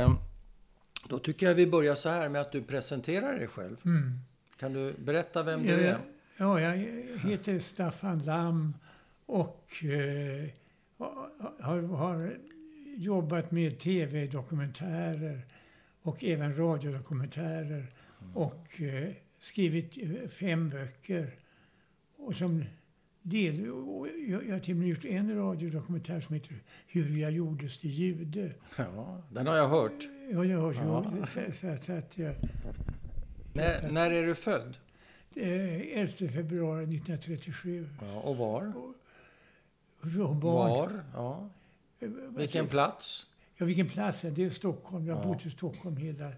Eh, Då tycker jag vi börjar så här med att du presenterar dig själv. Mm. Kan du berätta vem du Ja, är? ja, jag heter Staffan Lam och eh, har, har jobbat med tv-dokumentärer och även radiodokumentärer och eh, skrivit eh, fem böcker. Och som del, och jag, jag har till och med gjort en radiodokumentär som heter Hur jag gjordes till jude. Ja, den har jag hört. Ja, jag har Ja. ju så, så, så att jag... När, när är du född? Eh, 11 februari 1937. Ja, och var? Och barn, Var? Ja. Eh, Vilken plats? Ja, vilken plats? Det är Stockholm. Jag har Ja. bott i Stockholm hela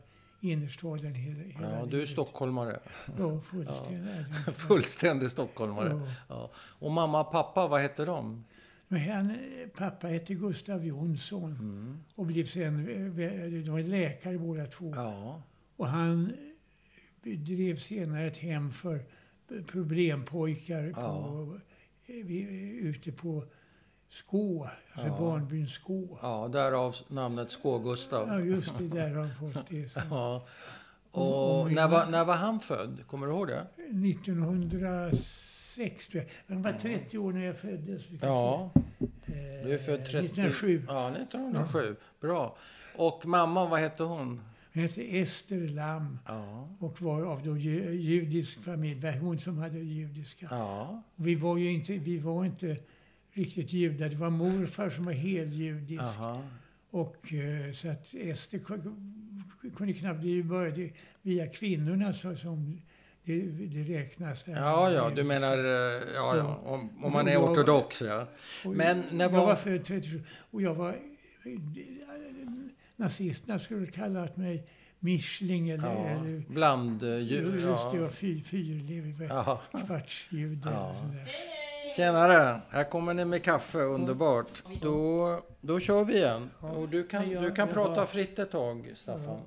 innerstaden hela, hela Ja, du är stockholmare. Ja, fullständigt. Ja. Fullständig stockholmare. Ja. Ja. Och mamma och pappa, vad hette de? Men han, eh, pappa hette Gustav Jonsson Mm. och blev sen, eh, de var läkare båda två. Ja. Och han drev senare ett hem för problempojkar Ja. på, eh, vi- ute på Skå, alltså Ja. barnbyn Skå. ja, därav namnet Skå-Gustav. Ja, just det. Där har han fått det. Ja. Och- Och när var, när var han född? Kommer du ihåg det? 1906 tror jag. Han var 30 år när jag föddes. Ja. Eh, du är född 30... 1907. Ja, 1907. Bra. Och mamman, vad hette hon? Hon hette Ester Lam Ja. och var av då ju- judisk familj. Hon som hade judiska. Ja. Vi var ju inte, vi var inte riktigt judar. Det var morfar som var heljudisk. Aha. Och eh, så att Ester ku- kunde knappt... Det började via kvinnorna så, som det, det räknas. Där. Ja, ja, du menar eh, ja, ja, om, om man är Jag- ortodox, ja. Men när jag var- var född 37 och jag var... Nazisterna skulle kallat mig Mischling eller... ja. eller Bland eh, just ju, det, ja. var fy, fyrliv, ja. kvartsjude Ja. och sådär. Tjenare! Här kommer ni med kaffe, underbart. Då, då kör vi igen. Och du kan, du kan prata fritt ett tag, Staffan.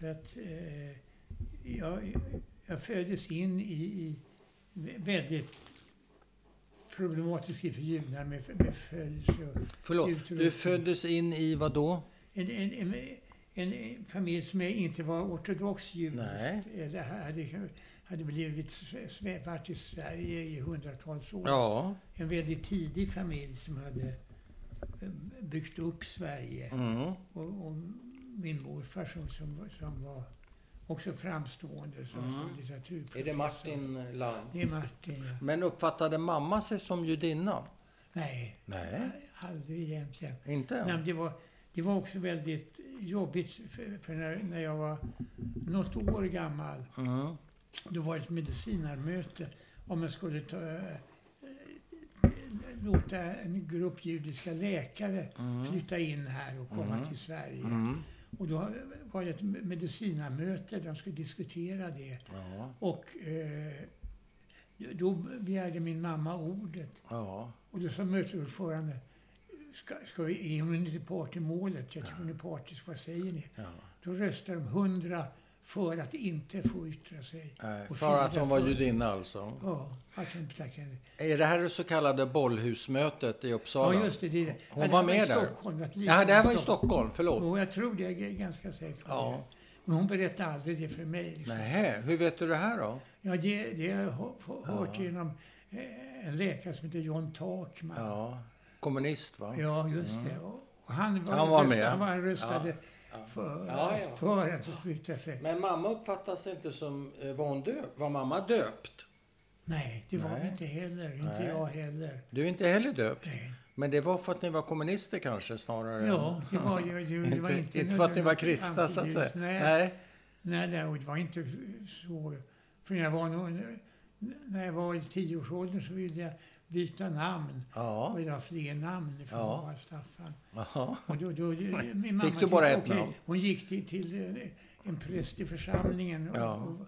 För att eh, jag, jag föddes in i, i väldigt problematisk för judar med, med födelse och Förlåt, Utrotning. du föddes in i vad då? en, en, en, en familj som inte var ortodox judisk. Nej. Eller hade, hade blivit varit i Sverige i hundratals år. Ja. En väldigt tidig familj som hade eh, byggt upp Sverige. Mm. Och, och min morfar som, som, var- som var också framstående som, Mm. som litteraturprofessor. Är det Martin Land? Det är Martin, ja. Men uppfattade mamma sig som judinna? Nej, Nej, aldrig egentligen. inte Nej, det, var, det var också väldigt jobbigt för, för när, när jag var något år gammal. Mm. Då var det ett medicinarmöte om jag skulle ta, eh, låta en grupp judiska läkare Mm. flytta in här och komma Mm. till Sverige. Mm. Och då var det ett medicinarmöte, de skulle diskutera det. Ja, Och eh, då begärde min mamma ordet. ja. Och då sa mötesordförande, ska, ska vi, är hon inte part i målet? Jag tycker hon är partisk, vad säger ni? ja. Då röstade de hundra för att inte få yttra sig. Nej, För att hon var för- judinna alltså. Ja, att hon tackade. Är det här det så kallade bollhusmötet i Uppsala? Ja, just det. det Hon ja, det var med där. Stockholm, Ja, det här var i Stockholm, förlåt. Jo, jag tror det. Jag är ganska säker på Ja. det. Men hon berättade aldrig det för mig. Liksom. Nej, hur vet du det här då? Ja, det, det har jag hört Ja. genom eh, en läkare som heter John Takman. Ja, kommunist va? Ja, just det. Och och han var, Han var röstade, med. Han, var, han röstade Ja. För, Ja, ja. för att flytta sig. Men mamma uppfattas inte som, eh, var hon döpt? Var mamma döpt? Nej, det var vi inte heller. Inte Nej. jag heller. Du är inte heller döpt? Nej. Men det var för att ni var kommunister kanske snarare? Ja, det var, ju- det, det var inte, inte... för att ni var kristna så att säga? Nej, Nej. nej, det var inte så. För när jag var, nog, när jag var i tioårsåldern så ville jag byta namn. Ja. Och ha fler namn från Ja. bara Staffan. Jaha. Och då, då, min Fick mamma du bara ett namn? Hon gick till, till en, präst i församlingen och, Ja. och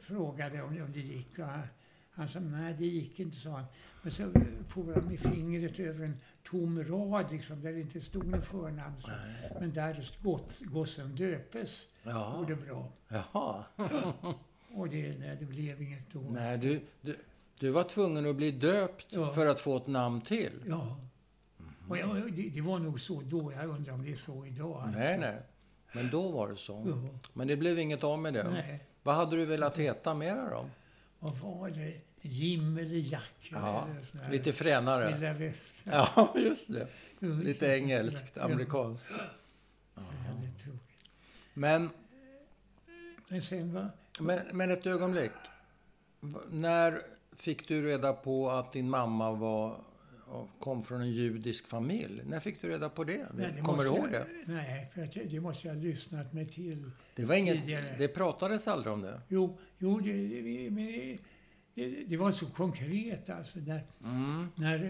frågade om, om det gick. Och han, han sa nej, det gick inte, sa han. Men så for han med fingret över en tom rad liksom, där det inte stod något förnamn. Så. Men där gossen döpes, Jaha. går det bra. Jaha. Och det, nej, det blev inget då. Nej, du, du, du var tvungen att bli döpt Ja. för att få ett namn till? Ja. Och jag, det, det var nog så då. Jag undrar om det är så idag. Alltså. Nej, nej. Men då var det så. Ja, Men det blev inget av med det. nej. Vad hade du velat heta mera då? Vad var det? Jim eller Jack? Ja, eller Lite fränare. Vilda västern. Ja, just det. Lite engelskt, Ja, amerikanskt. Tråkigt. Men, Men sen var... men, men ett ögonblick. När fick du reda på att din mamma var, kom från en judisk familj? När fick du reda på det? Nej, det Kommer du ihåg det? Nej, för att det måste jag ha lyssnat mig till. Det, var inget, tidigare. det pratades aldrig om det. Jo, jo det, det, men det, det, var så konkret alltså. När, Mm. när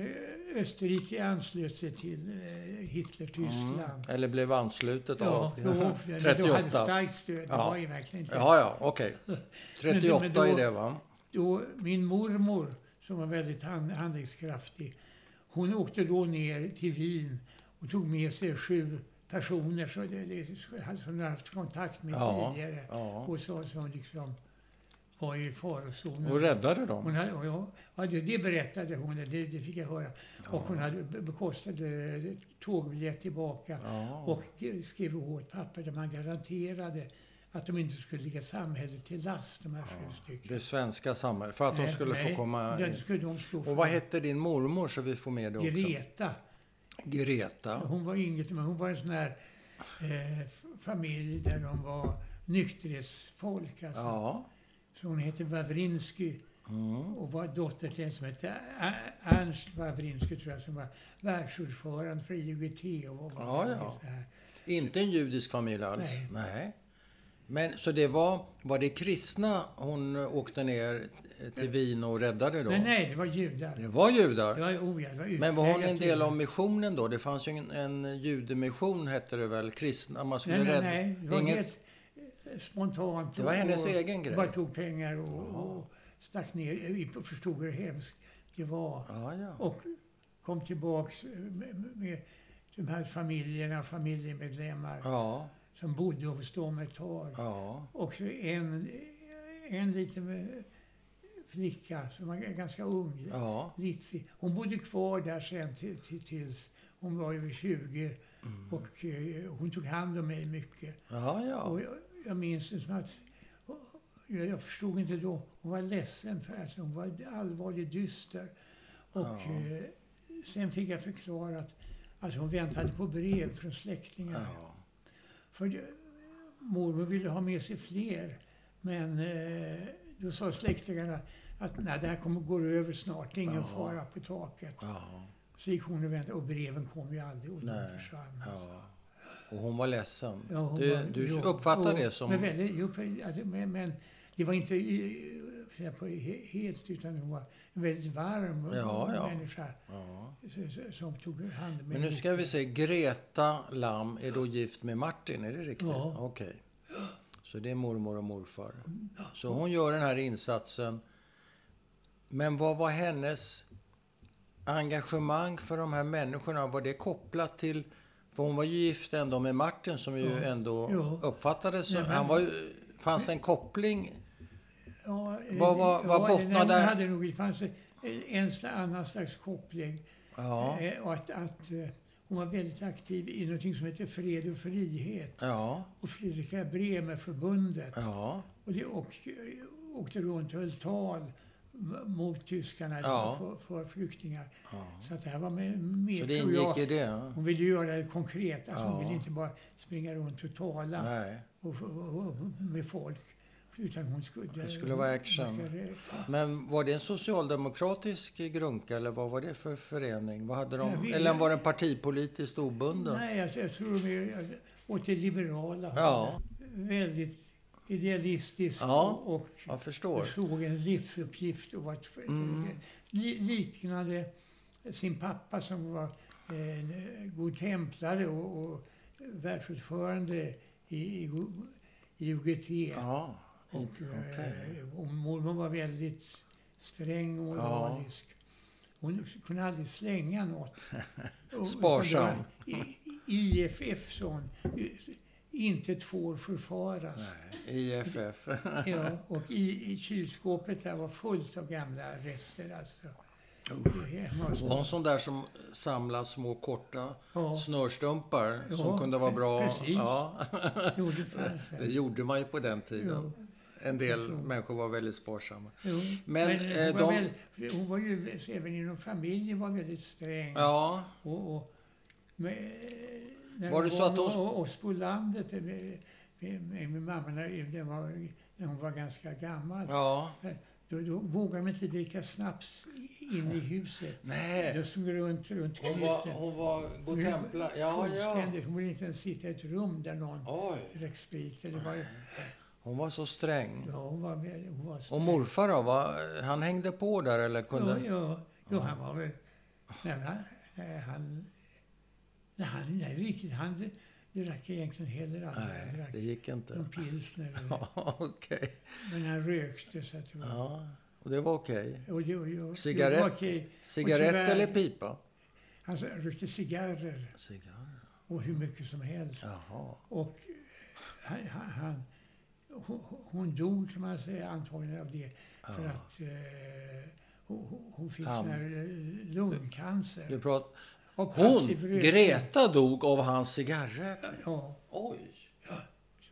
eh, Österrike anslöt sig till eh, Hitler-Tyskland. Mm. Eller blev anslutet Ja, av? då, då hade 38. starkt stöd. Det Ja. var ju verkligen inte... Ja, ja, okej. 38 men då- är det va? Då, min mormor, som var väldigt hand, handlingskraftig, hon åkte då ner till Wien och tog med sig sju personer så det, det, som hade haft kontakt med Ja, tidigare. ja. Och så, som liksom var i farozonen. Och räddade dem? Hon hade, jag, ja, det, det berättade hon, det, det fick jag höra. Och hon hade be- bekostade tågbiljett tillbaka. Ja. Och skrev åt pappa där man garanterade att de inte skulle ligga samhället till last, de här sju stycken. Det svenska samhället, för att de Nej, skulle nej, få komma Den in. skulle de stå. Och vad hette din mormor så vi får med det också? Greta. Greta. Hon var inget, men hon var en sån här eh, familj där de var nykterhetsfolk. Alltså. Ja. Så hon hette Wawrinski Mm. och var dotter till en som hette Ernst Wawrinski, tror jag, som var världsordförande för IOGT. Och var Ja, ja. Inte en judisk familj alls? Nej. Men så det var, var det kristna hon åkte ner till Wien och räddade då? Men nej, det var judar. Det var Det judar? var, oh, ja, det var Men var hon en del av missionen då? Det fanns ju en, en judemission hette det väl? Kristna, man skulle Nej, nej, rädda... nej. Det var Inget- helt eh, spontant. Det var hennes och, egen grej. Bara tog pengar och, och stack ner. Förstod hur hemskt det var. Ja, ja. Och kom tillbaks med, med de här familjerna, familjemedlemmar Ja, som bodde hos dem ett tag. ja. Och så en, en liten flicka som var ganska ung, Ja. Litsi. Hon bodde kvar där sen till, till, tills hon var över 20. Mm. Och eh, hon tog hand om mig mycket. Ja, ja. Och jag, jag minns det som att jag, jag förstod inte då. Hon var ledsen för alltså, hon var allvarligt dyster. Och Ja. eh, sen fick jag förklarat att hon väntade på brev från släktingar. ja. För mormor ville ha med sig fler. Men eh, då sa släktingarna att nej, det här kommer gå över snart. Det är ingen Ja. fara på taket. ja. Så gick hon och väntade och breven kom ju aldrig och de försvann. alltså. ja. Och hon var ledsen. Ja, hon du var- du uppfattar det som... Men, väldigt, alltså, men, men det var inte på he- helt, utan hon var en väldigt varm Ja, ja. människa Ja. som tog hand om Men nu ska vi se. Greta Lam är då gift med Martin, är det riktigt? Ja. Okej. Så det är mormor och morfar. Så hon gör den här insatsen. Men vad var hennes engagemang för de här människorna? Var det kopplat till... För hon var ju gift ändå med Martin som ju ändå uppfattades som... Han var ju, fanns det en koppling? Ja, eh, Vad var- vad ja, bottnade- hon hade nog, det fanns en, annan slags koppling. Ja. Eh, och att, att eh, hon var väldigt aktiv i något som heter Fred och frihet. Ja. Och Fredrika Bremer-förbundet. Ja. Och, det, och eh, åkte runt och höll tal mot tyskarna Ja. för, för flyktingar. ja. Så att det här var med, med Så det tror jag. ingick i det? Hon ville göra det konkret. Alltså Hon Ja. ville inte bara springa runt och tala och, och, och, med folk. Utan hon skulle... Det skulle vara action. Men var det en socialdemokratisk grunka eller vad var det för förening? Vad hade de? Vet- Eller var den partipolitiskt obunden? Nej, jag, jag tror de är åt det liberala Ja. Väldigt idealistisk Ja, och, Jag förstår. såg en livsuppgift och att Mm. li, liknade sin pappa som var en god templare och, och världsordförande i, i, i UGT. Ja, Och, okej. eh, och mormor var väldigt sträng och Ja. moralisk. Hon kunde aldrig slänga något. Sparsam. det IFF, sa hon. Inte får förfaras. Nej, IFF. Ja, och i, i kylskåpet där var fullt av gamla rester. Alltså. hos Var hon sån där som samlar små korta Ja. snörstumpar Ja, som kunde vara bra? precis. Ja, gjorde förr. det gjorde man ju på den tiden. Jo. En del människor var väldigt sparsamma. Jo. Men, Men, eh, hon, var de- väl, hon var ju även inom familjen var väldigt sträng. Ja, Och, och, med, när Var det så att hon- oss på landet med, med, med, mamma när, var, när hon var ganska gammal. ja. Då, då vågade de inte dricka snaps in i huset. Nej, De stod runt, runt hon knuten. var, hon var godtemplar. Ja, ja. Hon ville inte ens sitta i ett rum där någon Oj, drack sprit. Eller var, hon var så sträng. ja, hon var, hon var Och morfar då? Var, han hängde på där eller kunde... Ja, ja, ja, han var väl... Men han, nej, han, nej, han, nej, riktigt, han drack egentligen heller aldrig. Han Nej, drack det gick inte. någon pilsner. Ja, okej. Men han rökte så att det var... Ja, och det var okej. Och det, och, och, Cigarett? Var okej. Cigarett tyvärr- eller pipa? Han rökte cigarrer Cigarr. och hur mycket som helst. Jaha. Och han, han, hon, dog kan man säga antagligen av det. För Ja. att eh, hon, hon fick Han- eh, lungcancer. Du pratar... av Hon. Greta, dog av hans cigarrrökning. Ja, Oj!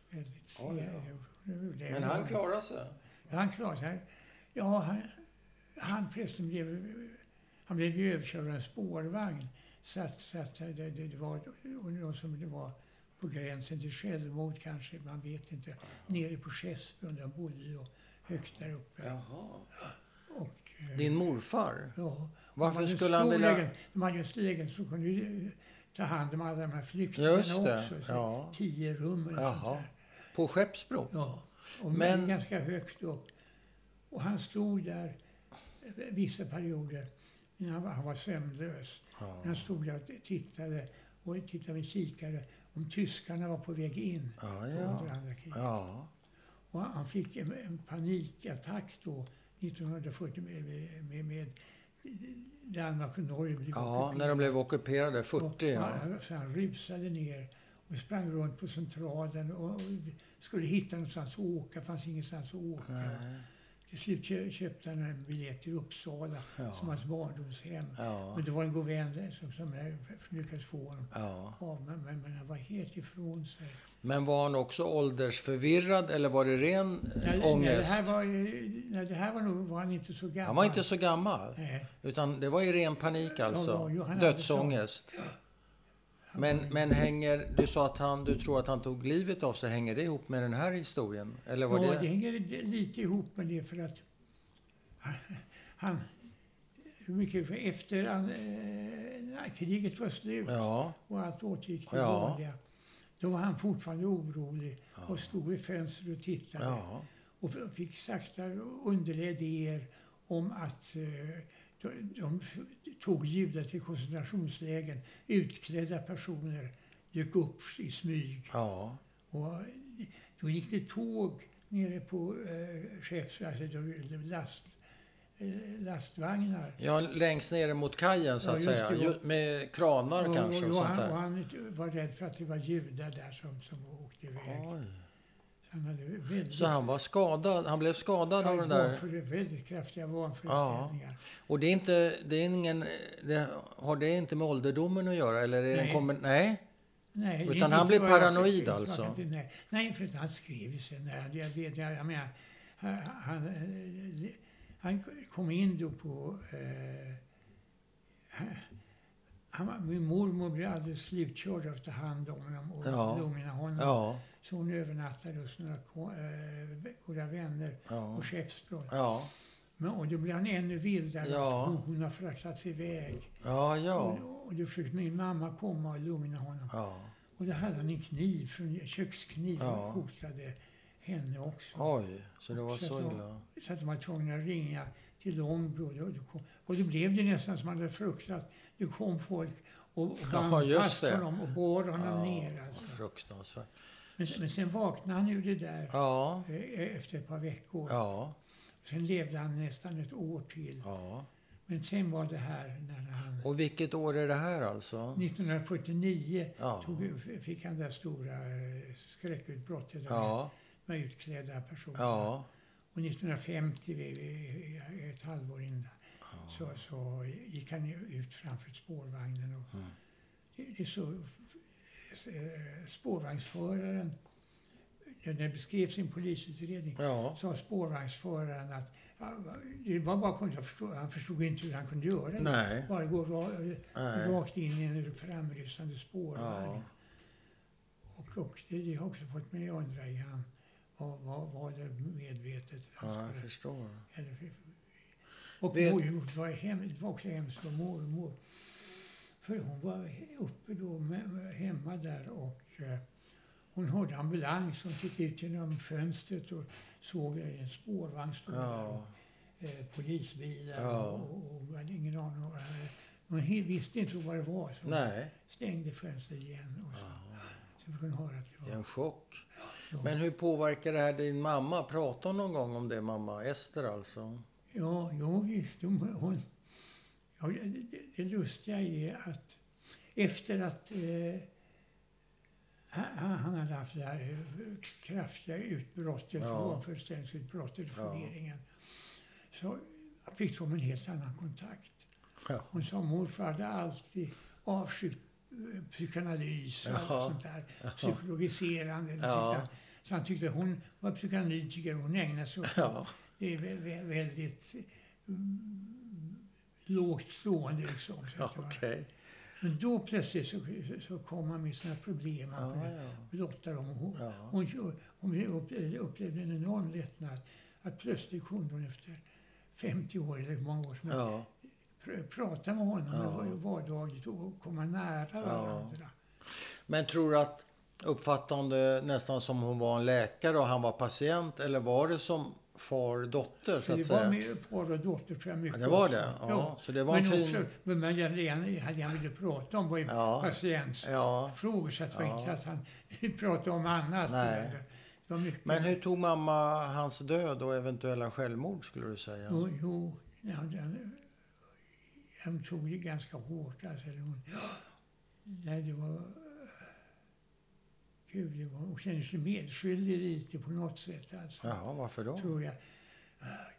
väldigt Oj, seg. Det- Men han klarade sig. Han klarade sig. Ja, han, han förresten blev, han blev ju överkörd av en spårvagn. Så att, så att det, det, det var någon som det var på gränsen till självmord kanske, man vet inte. Nere på Skeppsbron, där bodde och högt där uppe. Jaha. Och, eh, Din morfar? ja, Varför skulle han vilja- lägenhet. De hade ju en stor lägenhet som kunde ju, eh, ta hand om alla de här flyktingarna också. Så ja. Tio rum eller sånt Jaha. där. På Skeppsbron? Ja, och Men- ganska högt upp. Och han stod där eh, vissa perioder han var, han var sömnlös. Ja. Han stod där och tittade och tittade med kikare om tyskarna var på väg in Ja, under ja. andra kriget. Ja. Och han fick en, en panikattack då 1940 med, med, med Danmark och Norge blev ja, ockuperade. när de blev ockuperade, 40 Och ja. han, så han rusade ner och sprang runt på centralen och, skulle hitta någonstans att åka. Fanns ingenstans att åka. Nej. Till slut kö- köpte han en biljett till Uppsala Ja. som hans barndomshem. Ja. Men det var en god vän där som, som jag f- lyckades få honom ja. av. Men, men, men han var helt ifrån sig. Men var han också åldersförvirrad eller var det ren eh, Nej, nej, det ångest? här var, nej, det här var nog var han inte så gammal. Han var inte så gammal. Nej. Utan det var i ren panik alltså. Ja, Dödsångest. Men, men hänger, du sa att han, du tror att han tog livet av sig. Hänger det ihop med den här historien? Eller var ja, det... det hänger lite ihop med det för att han... Mycket för efter han, eh, kriget var slut Ja, och allt återgick till Ja. vanliga. Då var han fortfarande orolig och stod vid fönstret och tittade. ja, Och fick sakta underliga idéer om att eh, de, tog judar till koncentrationslägen. Utklädda personer dök upp i smyg. ja. Och då gick det tåg nere på eh, då last, eh, lastvagnar. Ja, längst nere mot kajen så Ja, att just säga. det. Med kranar och, kanske och, och, sånt han, och där. han var rädd för att det var judar där som, som åkte iväg. Oj. Han, hade väldigt, Så han var skadad, han blev skadad av den där... Väldigt kraftiga vanföreställningar. Och det är inte, det är ingen, det, har det inte med ålderdomen att göra? Eller är Nej. kommer, nej? Nej, Utan inte- han inte blev jag- paranoid inte vad alltså? jag- Nej, nej, för att han skrev ju sen. Jag vet, jag, jag menar, han, han, kom in då på... Eh, han, min mormor blev alldeles slutkörd ta hand om honom och Ja. lugna honom. Ja, Så hon övernattade hos några eh, goda vänner ja, på Skeppsbron. ja, Men, och då blev han ännu vildare. Ja. Hon, hon har fraktats iväg. ja, ja, Och, och då försökte min mamma komma och lugna honom. ja. Och då hade han en kniv, från kökskniv, Ja. och hotade henne också. Oj, så det var Så så illa? Så att de var tvungna att ringa till Långbro. Och, då kom, och det blev det nästan som man hade fruktat. Det kom folk och, och Ja, band just fast honom och bar honom Ja, ner. Alltså. fruktansvärt. Men, men sen vaknade han ur det där Ja, eh, efter ett par veckor. ja, Sen levde han nästan ett år till. ja. Men sen var det här när han... Och vilket år är det här alltså? 1949 Ja, tog, fick han det stora eh, skräckutbrottet ja, med utklädda personer. ja, Och 1950, vi- vi- ett halvår innan, så, så gick han ut framför spårvagnen. Och Mm. det, det är så, eh, spårvagnsföraren, när det beskrevs i en polisutredning, Ja. sa spårvagnsföraren att det var bara kunde jag förstå, han förstod inte hur han kunde göra det. Nej. Bara gå ra, Nej. rakt in i en framrusande spårvagn. Ja. Och, och det, det har också fått mig att undra igen, var, var, var det medvetet? han Ja, jag förstår. eller, och Vet- mormor var, hem, det var också hemskt för mormor. För hon var uppe då med, med, hemma där och eh, hon hörde ambulans. Hon tittade ut genom fönstret och såg en spårvagn stå där. Och, eh, polisbilar Ja. och, och, hade ingen aning. om vad Hon visste inte vad det var. Så Nej. stängde fönstret igen. Och så, Ja. så vi kunde höra att det Det är var... en chock. Ja. Men hur påverkar det här din mamma? Pratar hon någon gång om det, mamma? Ester alltså? Ja, jo, visst. Hon, hon, ja, det, det- lustiga är att efter att eh, han, han hade haft det här eh, kraftiga utbrottet, Ja. vanföreställningsutbrottet, Ja. funderingen, så fick de en helt annan kontakt. Ja. Hon sa morfar hade alltid avskytt eh, psykoanalys och Jaha. allt sånt där. Psykologiserande. Ja. Så han tyckte hon var psykoanalytiker och hon ägnade sig åt Ja. det är vä- vä- väldigt mm, lågt stående liksom. Så Ja, att Okej. Men då plötsligt så, så kom han med sina problem. Han Ja, ja. blotta dem. Och hon, Ja. hon, hon upplevde, en enorm lättnad. Att plötsligt kunde hon efter 50 år, eller hur många år som Ja. pr- prata med honom Ja. vardagligt och komma nära varandra. Men tror du att uppfattade hon det nästan som hon var en läkare och han var patient? Eller var det som far-dotter så Så att det var säga? med far och dotter tror jag mycket Ja, det var det? Ja, så det var en men fin- Också, men Madeleine hade han ville prata om var ju Ja. patientfrågor så det var Ja. inte att han pratade om annat. Nej. Det var mycket, Men hur tog mamma hans död och eventuella självmord skulle du säga? Jo, jo ja, den, han tog det ganska hårt. Alltså, hon, nej, det var... Gud, det var, hon kände sig medskyldig lite på något sätt. Alltså, Jaha, varför då? tror jag.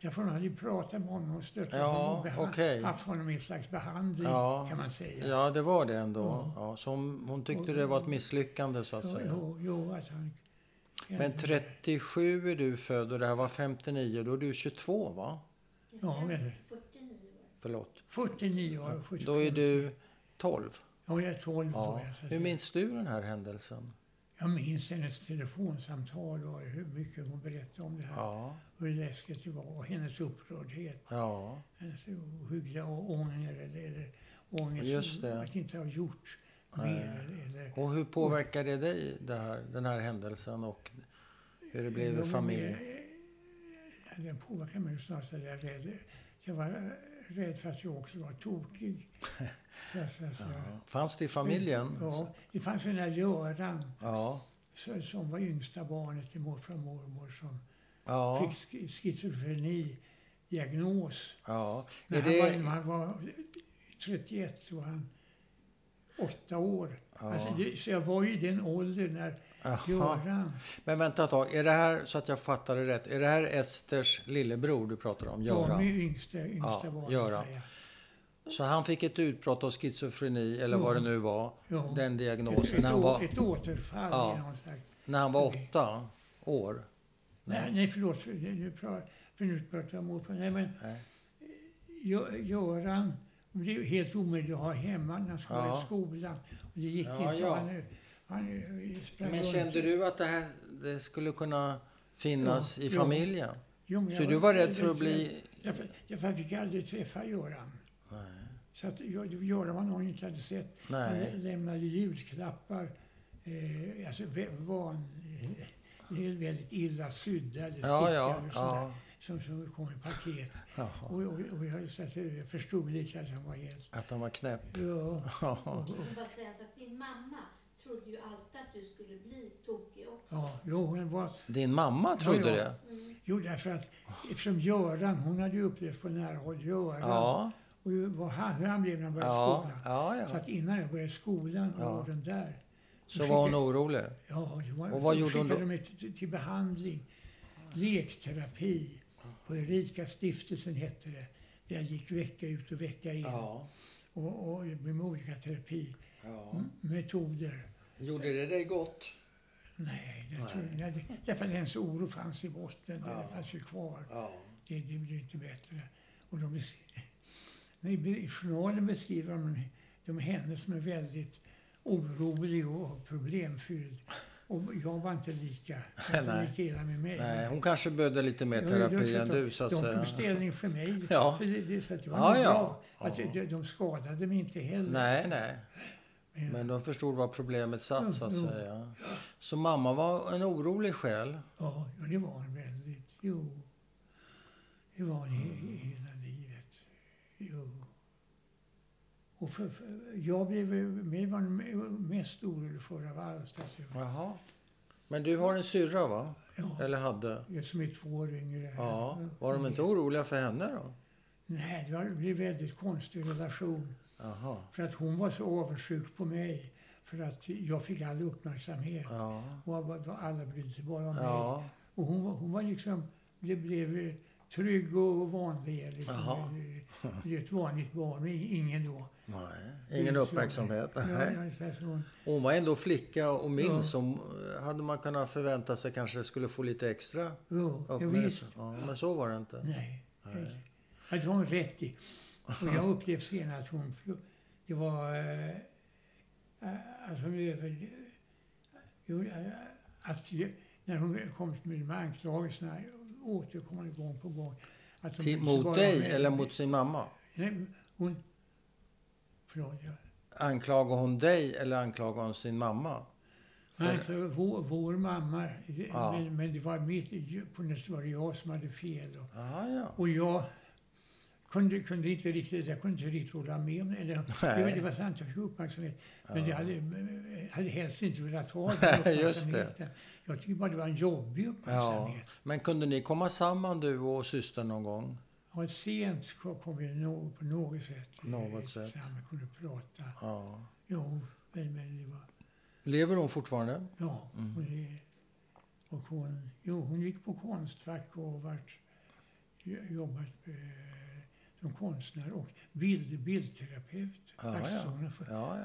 Därför hon hade ju pratat med honom och stöttat Ja, honom och okej. haft honom i en slags behandling, Ja. kan man säga. Ja, det var det ändå. Ja. Ja, så hon, hon tyckte det var ett misslyckande så att Jo, säga. jo, jo, att han... Men 37 är du född och det här var 59. Då är du 22 va? Ja, men 49 år. Förlåt. 49 år. 72. Då är du 12. Ja, jag är 12 Ja. Så att Hur jag- minns du den här händelsen? Jag minns hennes telefonsamtal och hur mycket hon berättade om det här. Ja, Hur läskigt det var och hennes upprördhet. ja, Hennes ohyggliga ånger eller, eller ångest att inte ha gjort Nej. mer. Eller, Och hur påverkade det dig, det här, den här händelsen och hur det blev i familjen? eh, Den påverkade mig snarare så jag rädd. Jag var rädd för att jag också var tokig. Så, så, så. Ja. Fanns det i familjen? Ja, det fanns den där Göran Ja. som var yngsta barnet till morfar och mormor som Ja. fick sk- schizofreni diagnos. ja. Är han, var, det, när han var 31 så var han åtta år. Ja. Alltså det, så jag var ju i den åldern när. Göran... Men vänta ett tag. Är det här, så att jag fattar det rätt, är det här Esters lillebror du pratar om? De är Göran? yngsta, yngsta Ja, barnet. Göran. Jag. Så han fick ett utbrott av schizofreni, eller Ja. vad det nu var, Ja. den Ett, diagnosen, ett, när han var, ett återfall Ja. när han var Okej. åtta år? Nej, nej förlåt. För nu pratar, för nu pratar jag om morfar. Nej, men Nej. Gö- Göran ju helt omöjligt att ha hemma när han vara Ja. i skolan. Och det gick Ja, inte. Han, han, sprang Men runt. kände du att det här det skulle kunna finnas i familjen? Jo, Så jag du var rädd för att bli... Därför jag fick aldrig träffa Göran. Nej. Så att jag- Göran var någon inte hade sett. Han Nej. lämnade julklappar. Eh, alltså van, eh, väldigt illa sydda eller Ja, stickade ja, och sådär, ja. Som, som kom i paket. Och, och, och jag, så att jag förstod lite att han var helt... Att han var knäpp. Ja, och, Ja. och, Jag vill bara säga så att din mamma trodde ju alltid att du skulle bli tokig också. ja, jo, hon var... Din mamma trodde ja. det? Mm. Jo, därför att eftersom Göran, hon hade ju upplevt på nära håll Göran. Ja. Och vad han, hur han blev när han började Ja, skolan. ja, Så ja. att innan jag började skolan och Ja. åren där. Så var hon orolig? Ja, var, Och vad gjorde hon skickade då? mig till, till behandling. Lekterapi. På Erika stiftelsen hette det. jag gick vecka ut och vecka in. Och, och med olika terapimetoder. Gjorde det dig gott? Nej, det tror jag, därför att ens oro fanns i botten. Ja. Det fanns ju kvar. Det, det blir inte bättre. Och de I journalen beskriver de, de henne som är väldigt orolig och problemfylld. Och jag var inte lika. Inte lika illa med mig. Nej, hon kanske behövde lite mer Ja, terapi de- än du, så att de säga. tog ställning för mig. Ja. Så det, det, så att det var Ja, ja. bra. Att Ja. de, de skadade mig inte heller. Nej, nej. Men, Men de förstod var problemet satt, så att säga. Så mamma var en orolig själ? ja, ja, det var en väldigt... Jo. Det var he- hela livet. Jo. Och för, för, jag blev mig var mest orolig för av. Alltså, Jaha. Men du har en syrra, va? ja, Eller hade? jag som är två år yngre. Ja. Var de inte oroliga för henne då? Nej, det det blev en väldigt konstig relation. Jaha. För att hon var så avundsjuk på mig. För att jag fick all uppmärksamhet. Ja. Och alla brydde sig bara om mig. Ja. Och hon, var- hon var liksom, blev, blev trygg och vanlig. Liksom. Det är ett vanligt barn, men ingen då. Nej. Ingen uppmärksamhet. Nej. hon, Hon var ändå flicka och min Ja. som hade man kunnat förvänta sig kanske skulle få lite extra ja, uppmärksamhet. Ja, men så var det inte. Nej. Nej. Har hon rätt i. Och jag upplevde senare att hon... Det var... Eh, eh, att hon över... Eh, att när hon kom med de här anklagelserna återkommande gång på gång. Att så mot dig eller mot sin mamma? Nej, hon... Jag, Anklagar hon dig eller anklagar hon sin mamma? För- alltså, vår, vår mamma, Ja. men, men det var mitt, på något var det jag som hade fel. Och, Jaha, ja. Och jag kunde, kunde inte riktigt, jag kunde inte riktigt hålla med om det. Eller, det, var- Nej. det var sant, jag fick uppmärksamhet. Men Ja. jag hade, hade helst inte velat ha den uppmärksamheten. Jag tycker bara det var en jobbig ja. uppmärksamhet. Men kunde ni komma samman du och systern någon gång? Ja. sent kom vi på något sätt. eh, Något sätt. Tillsammans, kunde prata. Ja. Jo, men, men det var... Lever hon fortfarande? Ja, Mm. och, det, och hon, jo, hon gick på Konstfack och vart, jobbat eh, som konstnär och bild, bildterapeut. Ja, ja. Ja,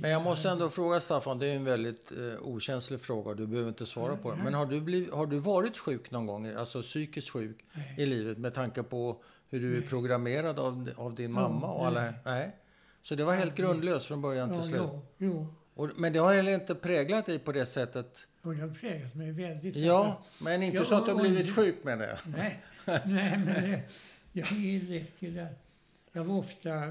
Men jag måste ändå fråga Staffan, det är en väldigt eh, okänslig fråga, du behöver inte svara på den. Men har du, bliv, har du varit sjuk någon gång, alltså psykiskt sjuk Nej. i livet med tanke på hur du är Nej. programmerad av, av din mamma och alla? nej. Nej. Så det var helt grundlöst från början till slut? jo, jo. Och, men det har heller inte präglat dig på det sättet? Och det har präglat mig väldigt. Ja, men inte Ja, så att du har blivit sjuk med det? Nej, nej men det, jag är lätt till att... Jag var ofta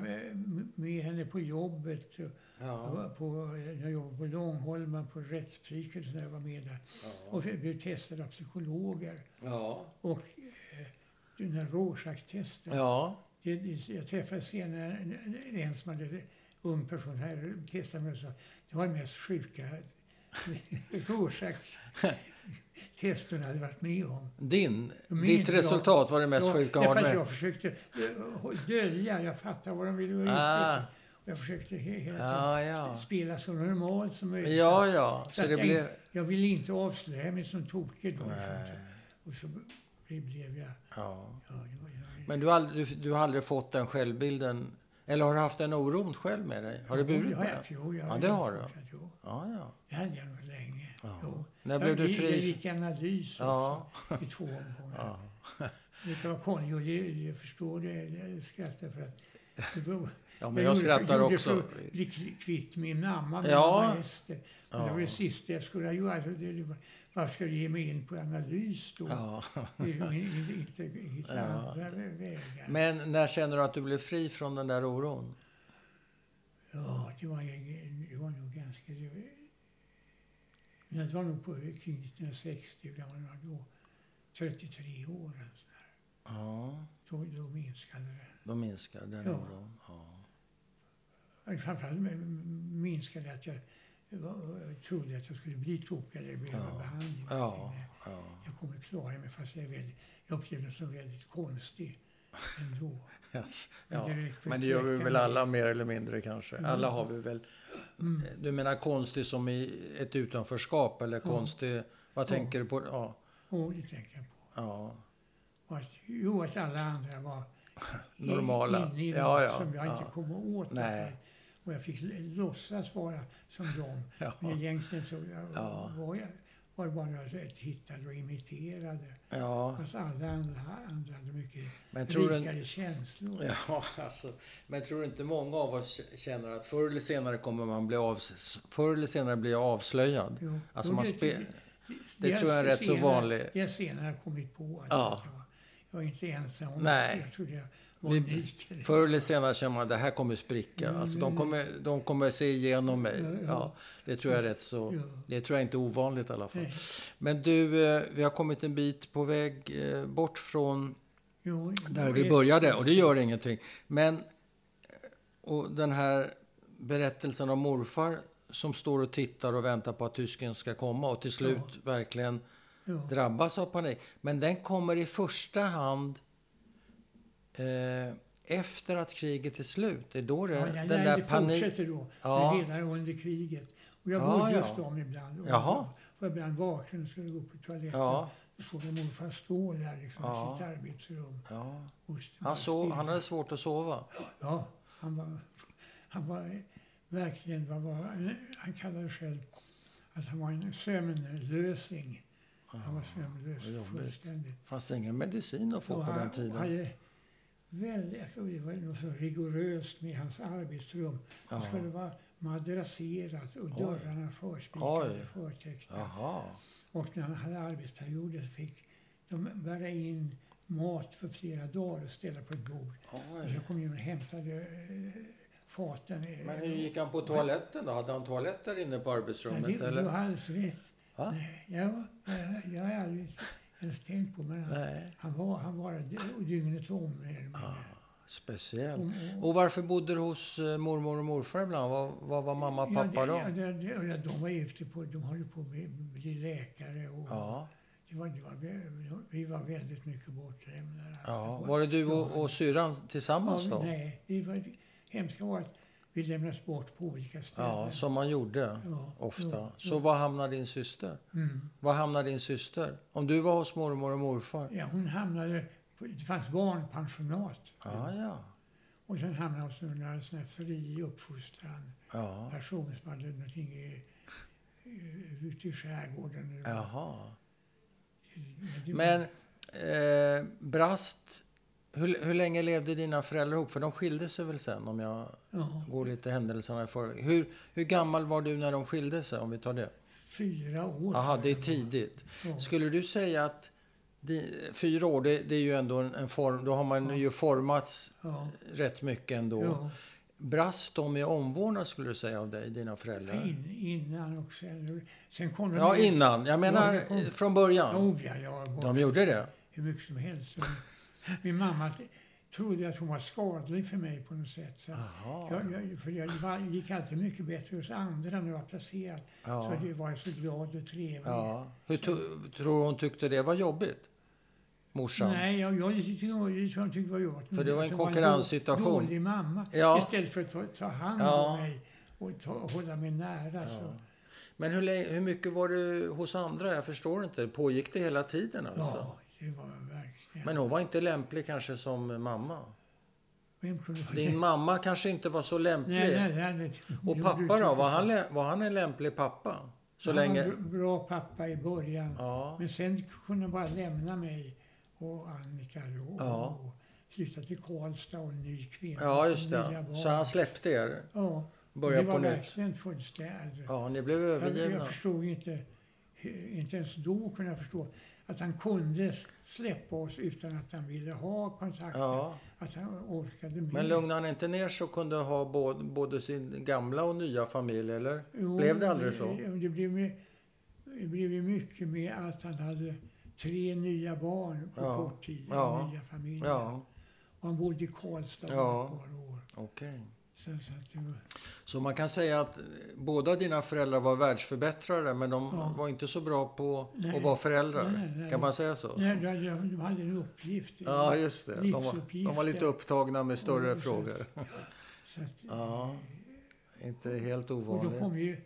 med henne på jobbet. Ja. på, jag jobbade på Långholmen på rättspsyket när jag var med där. Och jag blev testad av psykologer. Ja. Och eh, den här Rorschach-testen. Ja. Det, det, jag träffade senare en, en, som hade ung person här testade mig och sa det var den mest sjuka Rorschach-test hon hade varit med om. Din, ditt resultat var det mest Ja, sjuka att med? jag försökte eh, dölja, jag fattade vad de ville vara Ah. Jag försökte he- hela Ja, ja. spela så normalt som möjligt. Ja, ja. Så att det jag, blev... jag ville inte avslöja mig som tokig då. Och så blev jag... Ja. Ja, det var, jag, Men du har, aldrig, du, du har aldrig fått den självbilden? Eller har du haft den oron själv med dig? Har du burit på den? jo, jag Ja, det har du. Ja, ja. det hade jag nog länge. Ja. Jo. När jag, blev du fri? Jag gick analys också, Ja. i två omgångar. Ja. Det var konstigt. och det- Jag förstår det. Jag skrattar för att... Ja, men jag skrattar gjorde också. att bli kv- kvitt min mamma, min Ja. mamma Ester. Men Det var Ja. det sista jag skulle ha gjort. Alltså, det, det var, varför ska jag ge mig in på analys då? Ja. Inte, hitta Ja. andra vägar. Men när känner du att du blev fri från den där oron? Ja, det var, det var nog ganska... Det var, det nog på kring 1960, hur gammal jag då? 33 år. Alltså. Ja, Då, då minskade det. då minskar den Ja. oron. Ja. Framförallt minskade att jag trodde att jag skulle bli tokig eller behöva Ja. behandling. Ja, ja. Jag kommer klara mig fast jag är väldigt, jag upplevde det som väldigt konstig ändå. Yes. Men ja. Men det gör vi väl alla mer eller mindre kanske. Mm. Alla har vi väl. Mm. Du menar konstig som i ett utanförskap eller konstig... Vad Ja. tänker du på? Ja. Och det tänker jag på. ja. Att, jo, att alla andra var Normala. inne i Ja, ja, som jag ja. inte kom åt. Nej. Och jag fick låtsas vara som dem. Men egentligen så jag, Ja. var, jag, var det bara tittade och imiterade. Ja, Fast alla andra, andra hade mycket men rikare känslor. ja, alltså, men tror du inte många av oss känner att förr eller senare kommer man bli av, förr eller senare bli avslöjad? Jo. Alltså Jo, man det- det- det jag tror jag är rätt så senare- vanlig. Jag senare kommit på att Ja. jag, var, jag var inte ensam. om Nej. det. Jag trodde jag Vi-. Förr eller senare känner man att det här kommer spricka. Alltså, de, mm. kommer, de kommer se igenom mig. Ja, det tror jag är rätt så... Det tror jag inte är ovanligt i alla fall. Men du, eh, vi har kommit en bit på väg eh, bort från där vi började och det gör ingenting. Men eh, och den här berättelsen om morfar som står och tittar och väntar på att tysken ska komma och till slut verkligen drabbas av panik. Men den kommer i första hand eh, efter att kriget är slut. Det är då det, Ja, den nej, där det panik... fortsätter då. Ja. Redan under kriget. Och jag Ja, bodde ja. hos dem ibland. Och Jaha. var ibland vaken och skulle gå på toaletten. Ja, Och såg jag morfar stå där liksom, Ja. i sitt arbetsrum. ja. Han, sov, han hade svårt att sova. Ja, han var, han var verkligen, vad var, han kallade själv att han var en sömnlösing. Han var sömnlös fullständigt. Fanns det ingen medicin att få Och på han den tiden? Väldigt, jag det var något så rigoröst med hans arbetsrum. Det Ja. skulle vara madrasserat och Oj. dörrarna förspikade, förtäckta. Och när han hade arbetsperioder så fick de bära in mat för flera dagar och ställa på ett bord. Och Oj. så kom de och hämtade eh, faten. eh, Men hur gick han på toaletten då? Hade han toalett där inne på arbetsrummet? det, du eller? har alldeles rätt. Va? Nej, ja, jag, jag har aldrig ens tänkt på men han, han var, han var dy- dygnet om. speciellt. Och- varför bodde du hos eh, mormor och morfar ibland? Vad, vad var mamma och pappa ja, då? ja, ja, de var ute på, de höll på att bli läkare och Ja. det var, det var, vi var väldigt mycket bortlämnade. ja. Var det du och, och syrran tillsammans ja, då? Nej, det var, det hemska var att vi lämnades bort på olika ställen. Ja, som man gjorde Ja, ofta. ja, Så var hamnade din syster? Mm. Var hamnade din syster? Om du var hos mormor och morfar? Ja, hon hamnade, det fanns barnpensionat. Ja, ja. Och sen hamnade hon hos några sån här fri uppfostran. ja. Person som hade någonting i, i, ute i skärgården. Jaha. det- Men eh, Brast, hur, hur länge levde dina föräldrar ihop? För de skilde sig väl sen om jag Ja, går lite händelserna i förväg. Hur, hur gammal var du när de skilde sig om vi tar det? fyra år. Tror det är tidigt. Ja. Skulle du säga att di, fyra år, det, det är ju ändå en, en form, då har man Ja. ju formats Ja, rätt mycket ändå. ja. Brast de i omvårdnad skulle du säga av dig, dina föräldrar? In, innan och sen. Kom de Ja, in- innan. Jag menar Ja, det från början. Oh, ja, var De gjorde det? hur mycket som helst. Min mamma trodde att hon var skadlig för mig på något sätt. Så jag, jag, för jag gick alltid mycket bättre hos andra när jag var placerad. Ja. Så det var jag så glad och trevlig. Ja. Hur tror hon tyckte det var jobbigt? Morsan? Nej, jag, jag tyckte jag, jag tyckte det var jobbigt. För det var en Så konkurrenssituation. En dålig mamma. Ja. Istället för att ta, ta hand Ja. om mig och ta, hålla mig nära. Så. Ja. Men hur, hur mycket var du hos andra? Jag förstår inte. Pågick det hela tiden alltså? Ja, det var verkligen. Men hon var inte lämplig kanske som mamma? Din mamma kanske inte var så lämplig? Nej, nej, nej. Och pappa då? Var han, var han en lämplig pappa? Så han länge... var en br- bra pappa i början. Ja. Men sen kunde han bara lämna mig och Annika då, Ja. och flytta till Karlstad och en ny kvinna. ja, just det. Så han släppte er? Ja, Börja det var på nytt? verkligen fullständigt. Ja, ni blev Jag, övergivna? jag förstod inte, inte ens då kunde jag förstå att han kunde släppa oss utan att han ville ha kontakt. Ja. Att han orkade med. Men lugnade han inte ner så kunde ha både, både sin gamla och nya familj, eller? Jo, Blev det aldrig så? Det, blev, med, det blev ju mycket med att han hade tre nya barn på Ja. kort tid. Ja. Nya familjer. Ja, Och han bodde i Karlstad Ja. ett par år. okej. Så, så att var, Så man kan säga att eh, båda dina föräldrar var världsförbättrare, men de Ja. var inte så bra på Nej. att vara föräldrar. Nej, nej. Kan man säga så? nej, de, de hade en uppgift. Ja, just det. De var, de var lite upptagna med större frågor. Så att, Ja, inte helt och ovanligt. kom ju...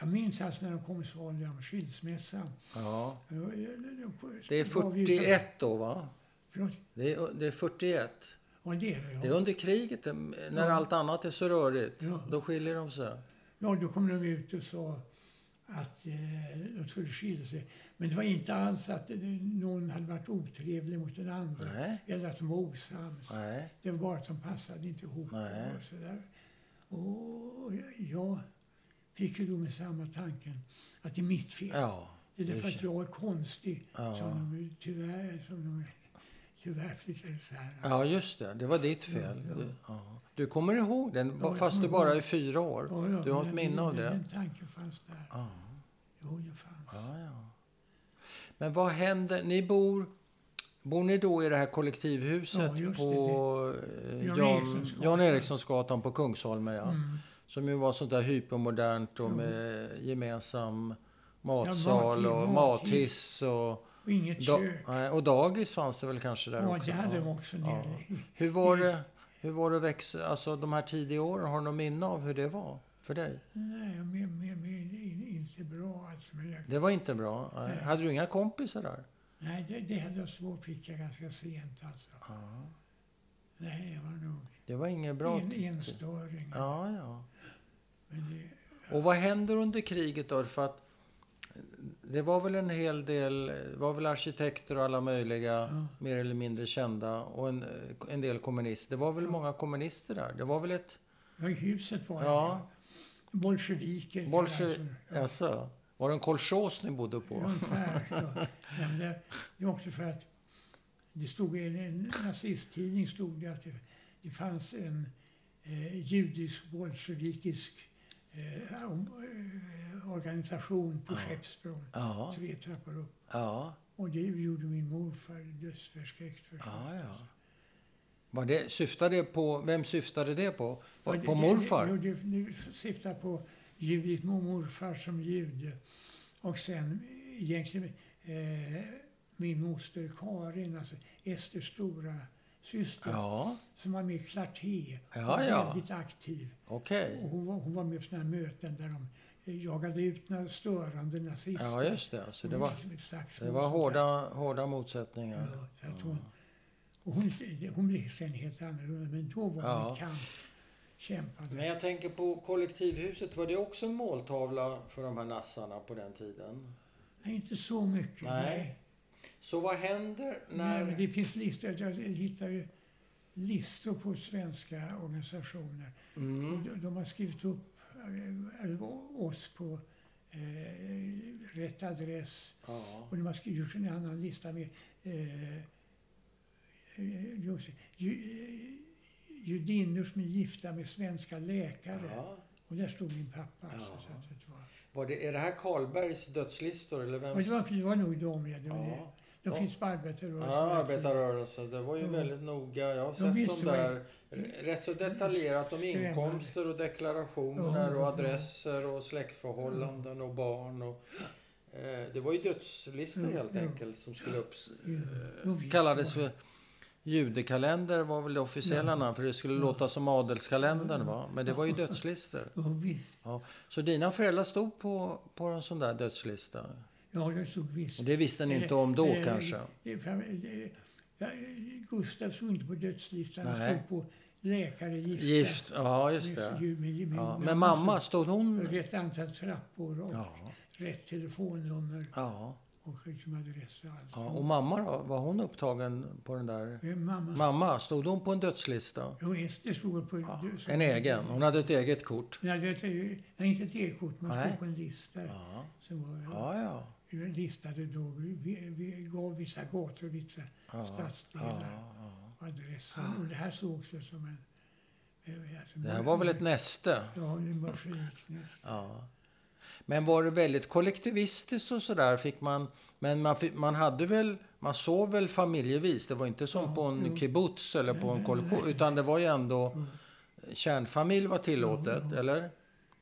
Jag minns alltså när de kom var det om skilsmässan. Ja. Det Det är 41 då, va? Förlåt? Det är, det är 41. Ja, det är. Ja. Det är under kriget, eh, när Ja. allt annat är så rörigt. Ja. Då skiljer de sig. Ja, då kom de ut och sa att eh, de skulle skilja sig. Men det var inte alls att någon hade varit otrevlig mot den andra. Nej. Eller att de var osams. Nej. Det var bara att de passade inte ihop. Nej. Och, sådär. och jag fick ju då med samma tanken att det är mitt fel. Ja. det är därför är att jag är konstig Ja. som de tyvärr, som de tyvärr flyttade isär. Ja, just det. Det var ditt fel. Ja, ja. Du, ja. du kommer ihåg den, Ja, fast du bara är fyra år. Ja, ja, Du har ett minne av det? Den tanken fanns där. Ja. Jo, den fanns. Ja, ja. Men vad händer? Ni bor... Bor ni då i det här kollektivhuset Ja, just det. på eh, Jan Jan, Erikssonsgatan. Jan Erikssonsgatan på Kungsholmen? Ja. Mm. Som ju var sånt där hypermodernt och Ja. med gemensam matsal mat- och mathiss. mathiss och, Och inget da, kök. nej, och dagis fanns det väl kanske där Ja, också? det hade Ja. de också Ja. nere i. Hur var det, hur var det att växa, alltså de här tidiga åren, har du något minne av hur det var för dig? Nej, mer, mer, in- inte bra alltså. Men jag, Det var inte bra? Nej. Nej. Hade du inga kompisar där? nej, det, det hade jag svårt fick jag ganska sent alltså. Ja. Nej, jag var nog Det var inget bra? en enstöring. Ja, ja. Men det, Och vad händer under kriget då? För att det var väl en hel del, var väl arkitekter och alla möjliga, Ja. mer eller mindre kända, och en, en del kommunister. Det var väl Ja. många kommunister där? Det var väl ett... ja, huset var Ja. det. Bolsjeviker. Bolsje- alltså. Ja. Var det en kolchos ni bodde på? Ungefär. Men det, det är också för att det stod i en nazisttidning stod det att det, det fanns en eh, judisk bolsjevikisk eh, eh, organisation på Ja. Skeppsbron. Ja, Tre trappor upp. ja, Och det gjorde min morfar dödsförskräckt förstås. ja. ja. Var det, syftade på, vem syftade det på? På, Ja, det- på det- morfar? Det, det, det syftar på Judit mor- morfar som jude. Och sen egentligen eh, min moster Karin, alltså Esters stora syster, Ja, som var med i Clarté. Ja, Hon var ja. väldigt aktiv. okej. Och hon, var, hon var med på såna här möten där de eh, jagade ut några störande nazister. Ja, just det. Så det var, det var hårda, hårda motsättningar. Ja, så att hon, och hon, hon blev sen helt annorlunda, men då var hon Ja. kamp. Kämpade. Men jag tänker på kollektivhuset. Var det också en måltavla för de här nassarna på den tiden? Nej, inte så mycket. Nej. Så vad händer Nej, när... det finns listor. Jag hittar ju listor på svenska organisationer. Mm. De, de har skrivit upp eh, oss på eh, rätt adress. Ja. Och de har skrivit gjort en annan lista med eh, eh, eh, judinnor som är gifta med svenska läkare. Ja. Och där stod min pappa. Ja. så att det, var, Var det, är det här Karlbergs dödslistor eller vems? det, var, det var nog de. Ja, det var det. Ja. De Ja. finns på arbetarrörelsen. Ja, arbetarrörelsen. Det var ju Ja. väldigt noga. Jag har De sett dem där rätt så detaljerat om inkomster och deklarationer Ja, och ja. adresser och släktförhållanden och barn. Och, eh, det var ju dödslistor Ja, helt ja. enkelt som skulle upp... Ja, Eh, kallades för judekalender var väl det officiella Ja. namn för det skulle Ja. låta som adelskalendern va? Men det var ju dödslistor. Ja, visst. Så dina föräldrar stod på, på en sån där dödslista? Ja, det stod visst. Och det visste ni inte om då eller- kanske? Det, det, Gustav stod inte på dödslistan. Han stod på läkare, gifta. Gift, ja just det. med- med- med- Ja, men mamma, stod hon... Rätt antal trappor och Ja, rätt telefonnummer ja, och adress och allt. ja. Och mamma då? Var hon upptagen på den där... Mamma, Mamma, stod hon på en dödslista? Jo, Ester stod på... Ja, så- en egen? Hon hade ett eget kort? Nej, det, nej, inte ett e-kort, man Nej. stod på en lista. Ja, Så var ja, ja. listade då, vi, vi, gav vissa gator och vissa ja, stadsdelar. och adresser. Och det här sågs väl som en... Alltså, Det här var väl ett näste? Ja, en bolsjeviknäste. Ja. Men var det väldigt kollektivistiskt och sådär? Fick man... Men man, man hade väl... Man sov väl familjevis? Det var inte som Ja, på en jo. kibbutz eller på en nej. Utan det var ju ändå... Mm. Kärnfamilj var tillåtet, Ja, eller?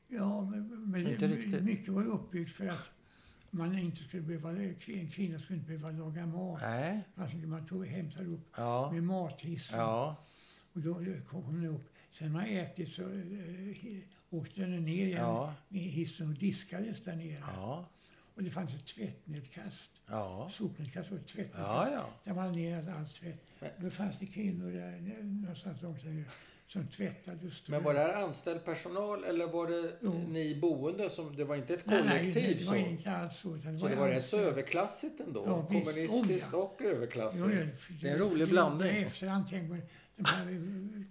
Ja, men, men Inte det- riktigt. mycket var uppbyggt för att man inte skulle behöva, en kvinna skulle inte behöva laga mat. Nej. Alltså man tog, hämtade upp Ja. med mathissen. Ja. Och då kom den upp. Sen man ätit så eh, åkte den ner igen Ja. med hissen och diskades där nere. Ja. Och det fanns ett tvättnedkast. Ja. Sopnedkast och ett tvättnedkast. Ja, ja. Där man ner allt tvätt. Men- Då fanns det kvinnor där någonstans långt där som tvättade och strök. Men var det här anställd personal eller var det Jo. ni boende som... Det var inte ett Nej, nej, kollektiv det var så? inte alls så. utan Så det var rätt så överklassigt ändå? Ja. Kommunistiskt och överklassigt? Jo, ja, Det är en rolig det- blandning. Efterhand tänker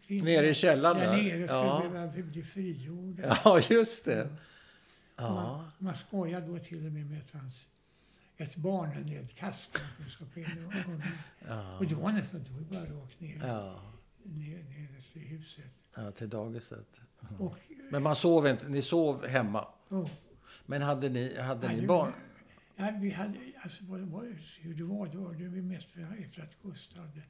Nere i källaren där nere skulle Ja. behöva bli frigjorda. Ja, just det. Ja. Man, man skojade då till och med med att det fanns ett och- Ja. Och det var nästan då bara rakt ner, Ja. ner, ner till huset. ja, till dagiset. Och, Men man sov inte, ni sov hemma. och, Men hade ni, hade Nej, ni barn? Ja, vi hade, alltså, vad det var, hur det var, det vi mest för- efter att Gustav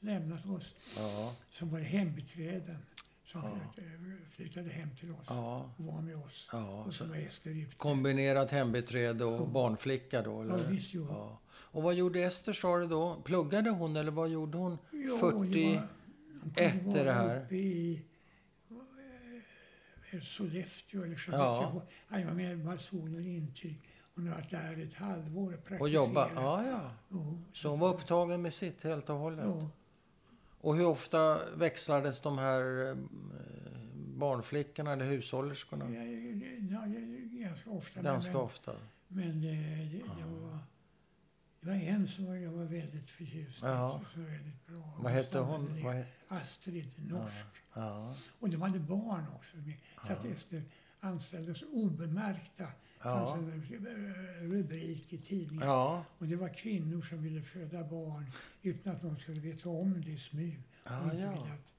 lämnat oss. Ja. Så var hembiträden som Ja. flyttade, flyttade hem till oss ja. och var med oss. ja. Och så Så var Ester ute. kombinerat hembiträde och Ja. barnflicka då? Ja, Eller? visst jo. Ja. Och vad gjorde Ester sa du då? Pluggade hon eller vad gjorde hon? Ja, 41 det här. Uppe i eh, Sollefteå eller Skellefteå. Ja. Han var med bara sol och intyg. Hon har varit där ett halvår och praktiserat. Och jobba? Ja, ja. Jo. Så hon var upptagen med sitt helt och hållet? Ja. Och hur ofta växlades de här eh, barnflickorna eller hushållerskorna? Ja, ja, ja, ganska ofta. Ganska men, ofta. Men eh, det, det, var, det var en som jag var väldigt förtjust i. Ja. Som var väldigt bra. Vad hette hon? Vad Astrid, norsk. ja. Och de hade barn också. Så att Ja. Ester anställdes obemärkta. Ja. fanns en eh, rubrik i tidningen. Ja. Och det var kvinnor som ville föda barn utan att någon skulle veta om det i smyg. Ja, Och ja. att-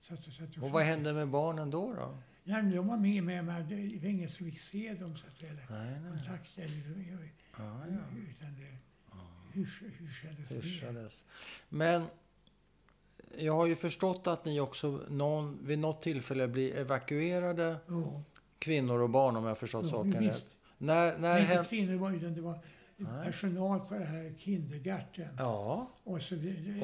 så att, så att Och vad hände med barnen då? då? Ja, men de var med, men det var ingen som fick se dem så att säga. eller Nej, nej. Kontakt eller, Ja, ja. utan det hysch- hyschades. Hyschades. Men jag har ju förstått att ni också någon, vid något tillfälle blir evakuerade, Ja, kvinnor och barn om jag förstått ja, saken visst. rätt. När, när inte kvinnor var utan det var Nej. personal på det här kindergarten. Ja, Och, så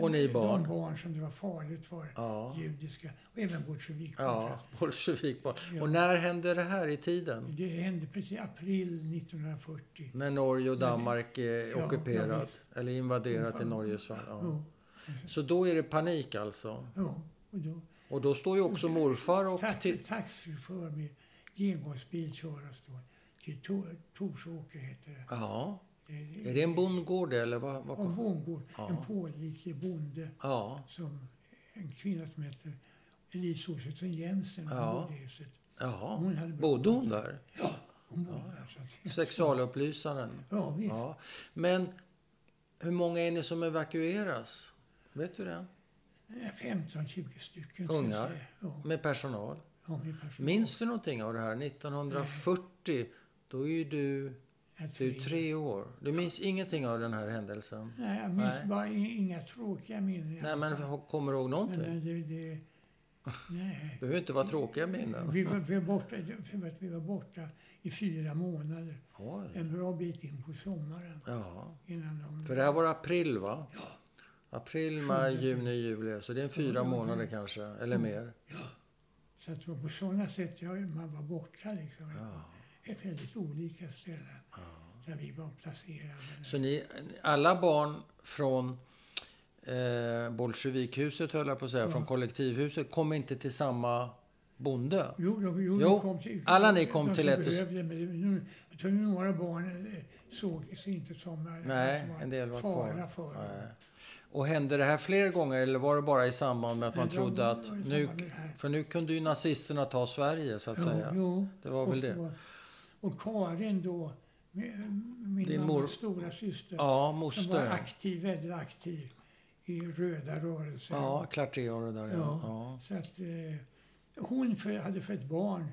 Och ni barn. De barn som det var farligt för. ja, Judiska. Och även bolsjevikbarn. ja, bolsjevikbarn. Ja. Och när hände det här i tiden? Det hände precis i april 1940. När Norge och Danmark är Ja, ja, ockuperat, visst. eller invaderat i Ja. Norge. Så, ja. Ja. så då är det panik alltså? Ja, och då, Och då står ju också morfar och... tax, Till, taxichaufför med genomgångsbil kör oss då till Tor- Torsåker heter det. ja, är det en bondgård eller vad? vad Ja, bondgård. Ja. En pålitlig bonde ja, som en kvinna som heter Elise Oselsen Jensen. Hon Ja. bodde i huset. ja. Hon hade Bodde hon där? Ja, hon bodde där. Så att, Sexualupplysaren? Ja, visst. Ja. Men hur många är ni som evakueras? Vet du det? 15-20 stycken. ska jag Ungar? Ja, Med personal? Ja. Minns du någonting av det här? 1940, då är ju du, du är tre år. Du minns ingenting av den här händelsen? Nej, jag minns Nej. bara inga tråkiga minnen. Nej, men kommer du ihåg någonting? men det, det, nej. Behöver inte vara tråkiga minnen. Vi var, vi, var borta, vi var borta i fyra månader. Oj. En bra bit in på sommaren. Ja. Innan de, För det här var april, va? April, maj, juni, juli. Så det är fyra Ja, ja, månader ja. kanske, eller mer. Så att på sådana sätt jag, man var borta. Liksom. Ja. Ett väldigt olika ställen där vi var placerade. Så ni, alla barn från eh, Bolsjevikhuset, höll jag på att säga, Ja. från kollektivhuset, kom inte till samma bonde? Jo, de, jo, Jo, kom till, alla ni kom de till ett behövde, men jag tror några barn eh, såg sig inte som Nej, en del var fara kvar. för dem. Nej. Och hände det här fler gånger eller var det bara i samband med att man Nej, trodde att nu... För nu kunde ju nazisterna ta Sverige, så att Jo, säga. jo. Det var väl det. Och, och Karin då, min, Din mammas mor- stora syster, Ja, som var moster. aktiv, väldigt aktiv i röda rörelser. Ja, Clarté och det där. Ja. ja. Så att, eh, hon för, hade fött barn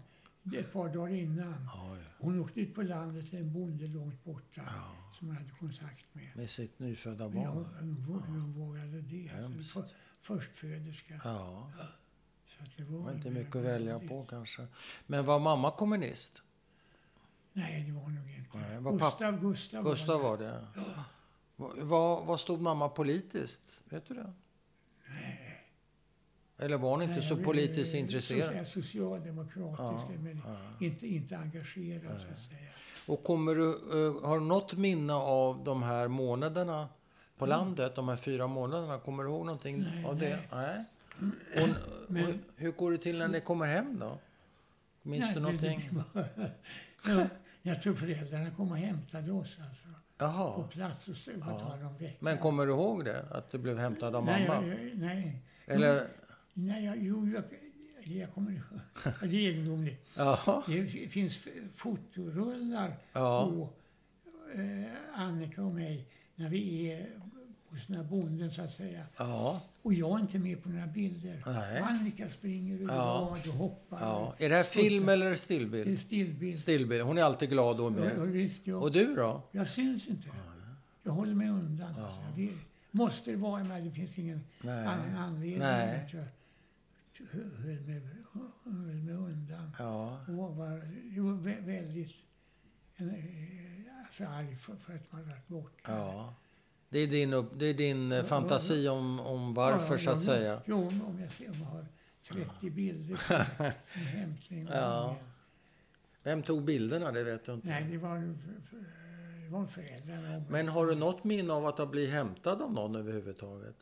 ett par dagar innan. Oj, Hon åkte ut på landet till en bonde långt borta ja. som hon hade kontakt med. Med sitt nyfödda Ja, barn. hon, vå- hon vågade det. Hemskt. Alltså, för, förstföderska. Ja, Så att det det var, var inte mycket var att välja på kanske. Men var mamma kommunist? Nej, det var nog inte. Nej, var Gustav, Gustav, Gustav det. var det? Va- Vad, vad stod mamma politiskt? Vet du det? Nej. Eller var hon inte Nej, så politiskt intresserad? socia- Socialdemokratisk, Ja, men ja. inte, inte engagerad så att säga. Och kommer du, eh, har du något minne av de här månaderna på landet? De här fyra månaderna? Kommer du ihåg någonting Nej, av det? Nej. Och, Men- och hur går det till när ni kommer hem då? Minns Nej, du det- någonting? ja, jag tror föräldrarna kom och hämtade oss alltså, på Jaha. plats och så var Ja. tal om veckan. Men kommer du ihåg det? Att du blev hämtad av nej, mamma? jag, nej. Eller? Nej, jag, jo, jag, jag kommer ihåg. Ja, Det är egendomligt. Jaha. Det finns fotorullar Ja. på eh, Annika och mig när vi är hos den här bonden så att säga. Ja. Och jag är inte med på några bilder. Nej. Annika springer och Ja. glad och hoppar. ja. Är det här film eller Det är stillbild? stillbild. Stillbild. Hon är alltid glad och Ja, med. och visst, jag, Och du då? jag syns inte. Jag håller mig undan. Ja. Alltså. Vi, måste det vara, men det finns ingen Nej. annan anledning Nej höll mig, höll mig undan. Ja. Och var, jag var väldigt alltså arg för, för att man varit borta. Ja. Det är din, upp, det är din Ja, fantasi om, om varför, Ja, så att ja, säga. Jo, om jag ser om jag har 30 bilder på hämtning. Ja. Vem tog bilderna? Det vet du inte. Nej, det var, det var föräldrarna. Men har du något minne av att ha blivit hämtad av någon överhuvudtaget?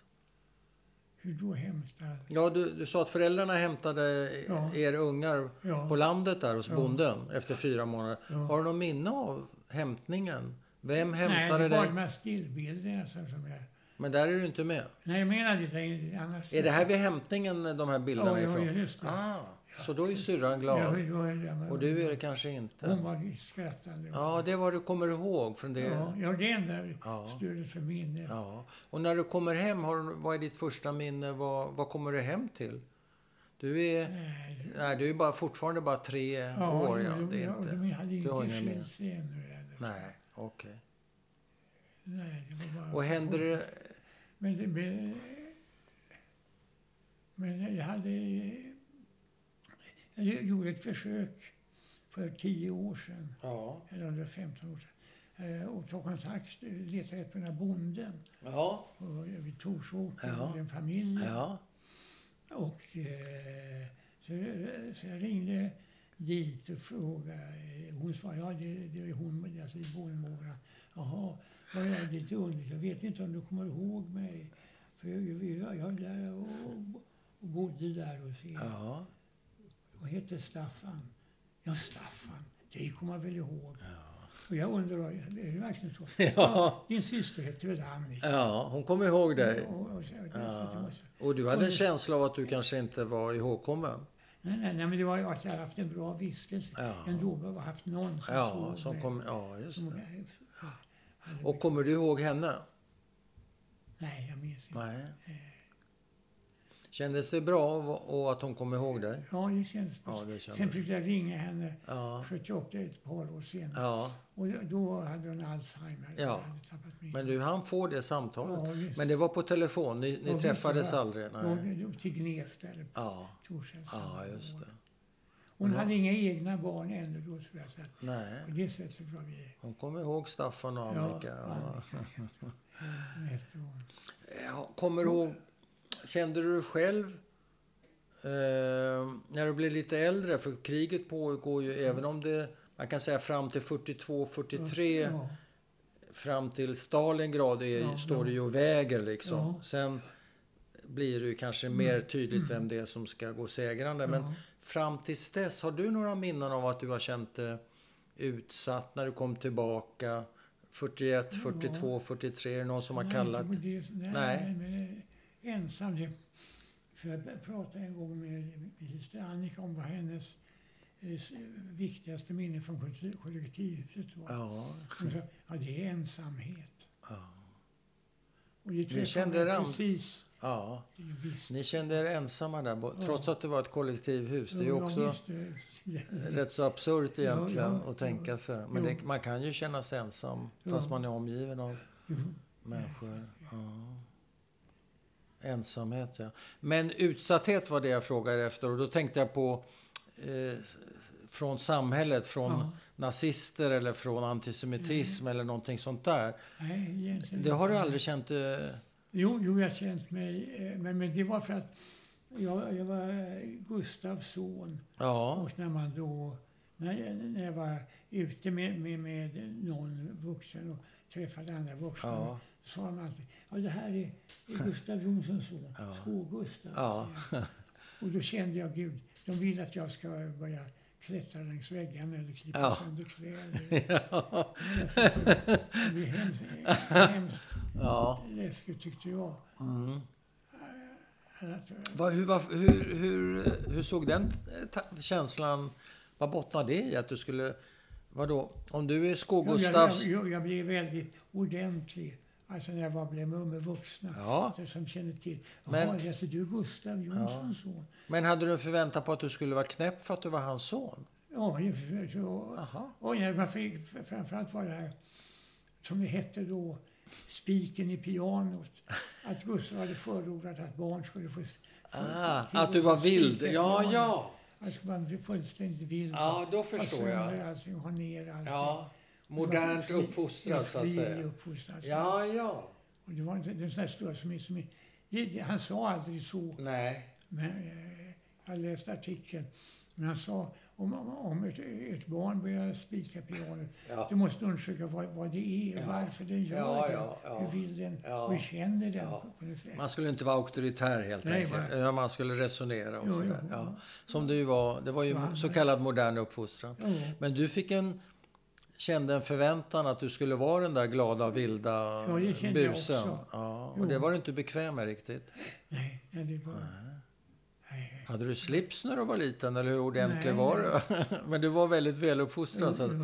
Hur då hämtad? Ja, du, du sa att föräldrarna hämtade Ja. er ungar Ja. på landet där hos Ja. bonden efter fyra månader. Ja. Har du något minne av hämtningen? Vem Nej, hämtade det var dig? de här stillbilderna som, som jag... Men där är du inte med. Nej, jag menar det. annars... Är det här vid hämtningen de här bilderna Ja, ja, ifrån? just det. Ah, så då är syrran Ja, glad. med. Och du är det kanske Hon inte? var skrattande. Ja, det var du kommer ihåg från det. ja, ja, det är enda Ja. stödet för minne. Ja. Och när du kommer hem, har, vad är ditt första minne? Vad, vad kommer du hem till? Du är, Nej, nej, du är bara, fortfarande bara tre Ja, år. Ja. de, Det är ja, inte, de hade du har inte inga nej, okej. Nej, det var bara... Och händer det... Men, men, men jag hade... Jag gjorde ett försök för tio år sedan, Ja. eller under 15 år sedan, eh, och ta kontakt, leta på den här bonden Ja. och vid Torsåker, Ja. den familjen. Ja. Och eh, så, så jag ringde dit och frågade. Hon sa ja, det, det är hon, alltså är bondmorran. Jaha, vad är det lite underligt. Jag vet inte om du kommer ihåg mig. För jag, jag, jag, där och, och bodde där hos er Ja. Och hette Staffan. Ja, Staffan, det kommer jag väl ihåg. Och jag undrar, är det verkligen så? Ja. din syster hette väl Annika? ja, hon kommer ihåg dig. Och, och, det Ja. Och du hade en känsla av att du kanske inte var ihågkommen? Nej, nej, nej, men det var ju att jag hade haft en bra vistelse. Ja. Ändå har haft någon som Ja, såg som mig. kom, ja just Som, ja, Och kommer du ihåg henne? Nej, jag minns inte. Nej. Kändes det bra och, att hon kom ihåg dig? Ja, det känns bra. Ja, det kändes. Sen fick jag ringa henne Ja. 78, ett par år senare. Ja. Och då- hade hon Alzheimer. Ja. Men du han får det samtalet? Ja. Men det var på telefon? Ni, ni träffades aldrig? Nej. Då- Till Gnesta eller Ja. Torshäll. ja, just det. Hon Ja. hade inga egna barn ännu då, tror jag. Så att Nej. på det sättet var vi... Hon kommer ihåg Staffan och Annika. Ja. Annika. Ja, kommer du ihåg, kände du själv eh, när du blev lite äldre, för kriget pågår ju även om det, man kan säga fram till 42, 43, Ja, fram till Stalingrad är, Ja, står ja. det ju och väger liksom. Sen blir det ju kanske Mm. mer tydligt vem det är som ska gå segrande. Men fram tills dess, har du några minnen av att du har känt dig utsatt när du kom tillbaka? 41, Ja. 42, 43, är det någon som har Nej, kallat? det- Nej, Nej. Ensam. För jag pratade en gång med syster Annika om vad hennes eh, viktigaste minne från kollektiv- kollektivhuset var. Ja. Hon sa, ja det är ensamhet. ja. Och det träffade kände ram- precis. ja. Ni kände er ensamma där, Ja. trots att det var ett kollektivhus. Det är ju också rätt så absurt egentligen Ja, ja, att tänka sig. Men det, man kan ju känna sig ensam fast man är omgiven av människor. Ja. Ensamhet, ja. Men utsatthet var det jag frågade efter. Och då tänkte jag på eh, från samhället, från Ja. nazister eller från antisemitism eller någonting sånt där. Nej, egentligen Det har du aldrig känt? Eh, Jo, jo, jag har känt mig... eh, Men, men det var för att jag, jag var eh, Gustavs son. ja, Och när man då när jag, när jag var ute med, med, med någon vuxen och träffade andra vuxna Ja. så sa de alltid ja det här är Gustav Jonssons son, Ja. Skå-Gustav. Ja. Och då kände jag, gud, de vill att jag ska börja klättra längs väggarna eller klippa Ja. sönder kläder. Ja. Det blev hemskt, hemskt ja. läskigt tyckte jag. Mm. Att, Va, hur, va, hur, hur, hur såg den känslan, vad bottnade det i? Att du skulle, vadå, om du är Ja, jag, jag, jag blev väldigt ordentlig. Alltså när jag var, blev med vuxna. Ja, Det Som kände till. Men- Jaha, alltså du är Gustav Jonssons son. men hade du en förväntan på att du skulle vara knäpp för att du var hans son? Ja, så. Jaha. Och ja, man fick, framförallt var det här, som det hette då, spiken i pianot. Att Gustav hade förordat att barn skulle få... få Ah, att du var vild. Ja, ja. Att skulle vara fullständigt vild. Ja, då förstår jag. allting, ha ner allting. Ja, modernt fri- uppfostrad så att säga. uppfostrad. Ja, ja. Och det var inte den sån där stora som, som det, det, Han sa aldrig så. Nej. Men, eh, jag läste artikeln. Men han sa om, om, ett, ett barn börjar spika pianot, Ja. du måste undersöka vad, vad det är Ja. varför den gör Ja, det. ja, ja. Hur vill den? Ja. Hur känner den? Ja. På, på något sätt. Man skulle inte vara auktoritär helt Nej, enkelt. Utan man skulle resonera och Jo, sådär. jo, Ja. ja. Som du var. Det var ju Ja, så kallad modern uppfostran. Ja. Men du fick en, kände en förväntan att du skulle vara den där glada, vilda Ja, det kände jag busen. också. Ja, och Jo. det var du inte bekväm med riktigt. Nej, nej, det var... Nej. Hade du slips när du var liten eller hur ordentlig Nej, var du? Men du var väldigt väluppfostrad, så att, Jo,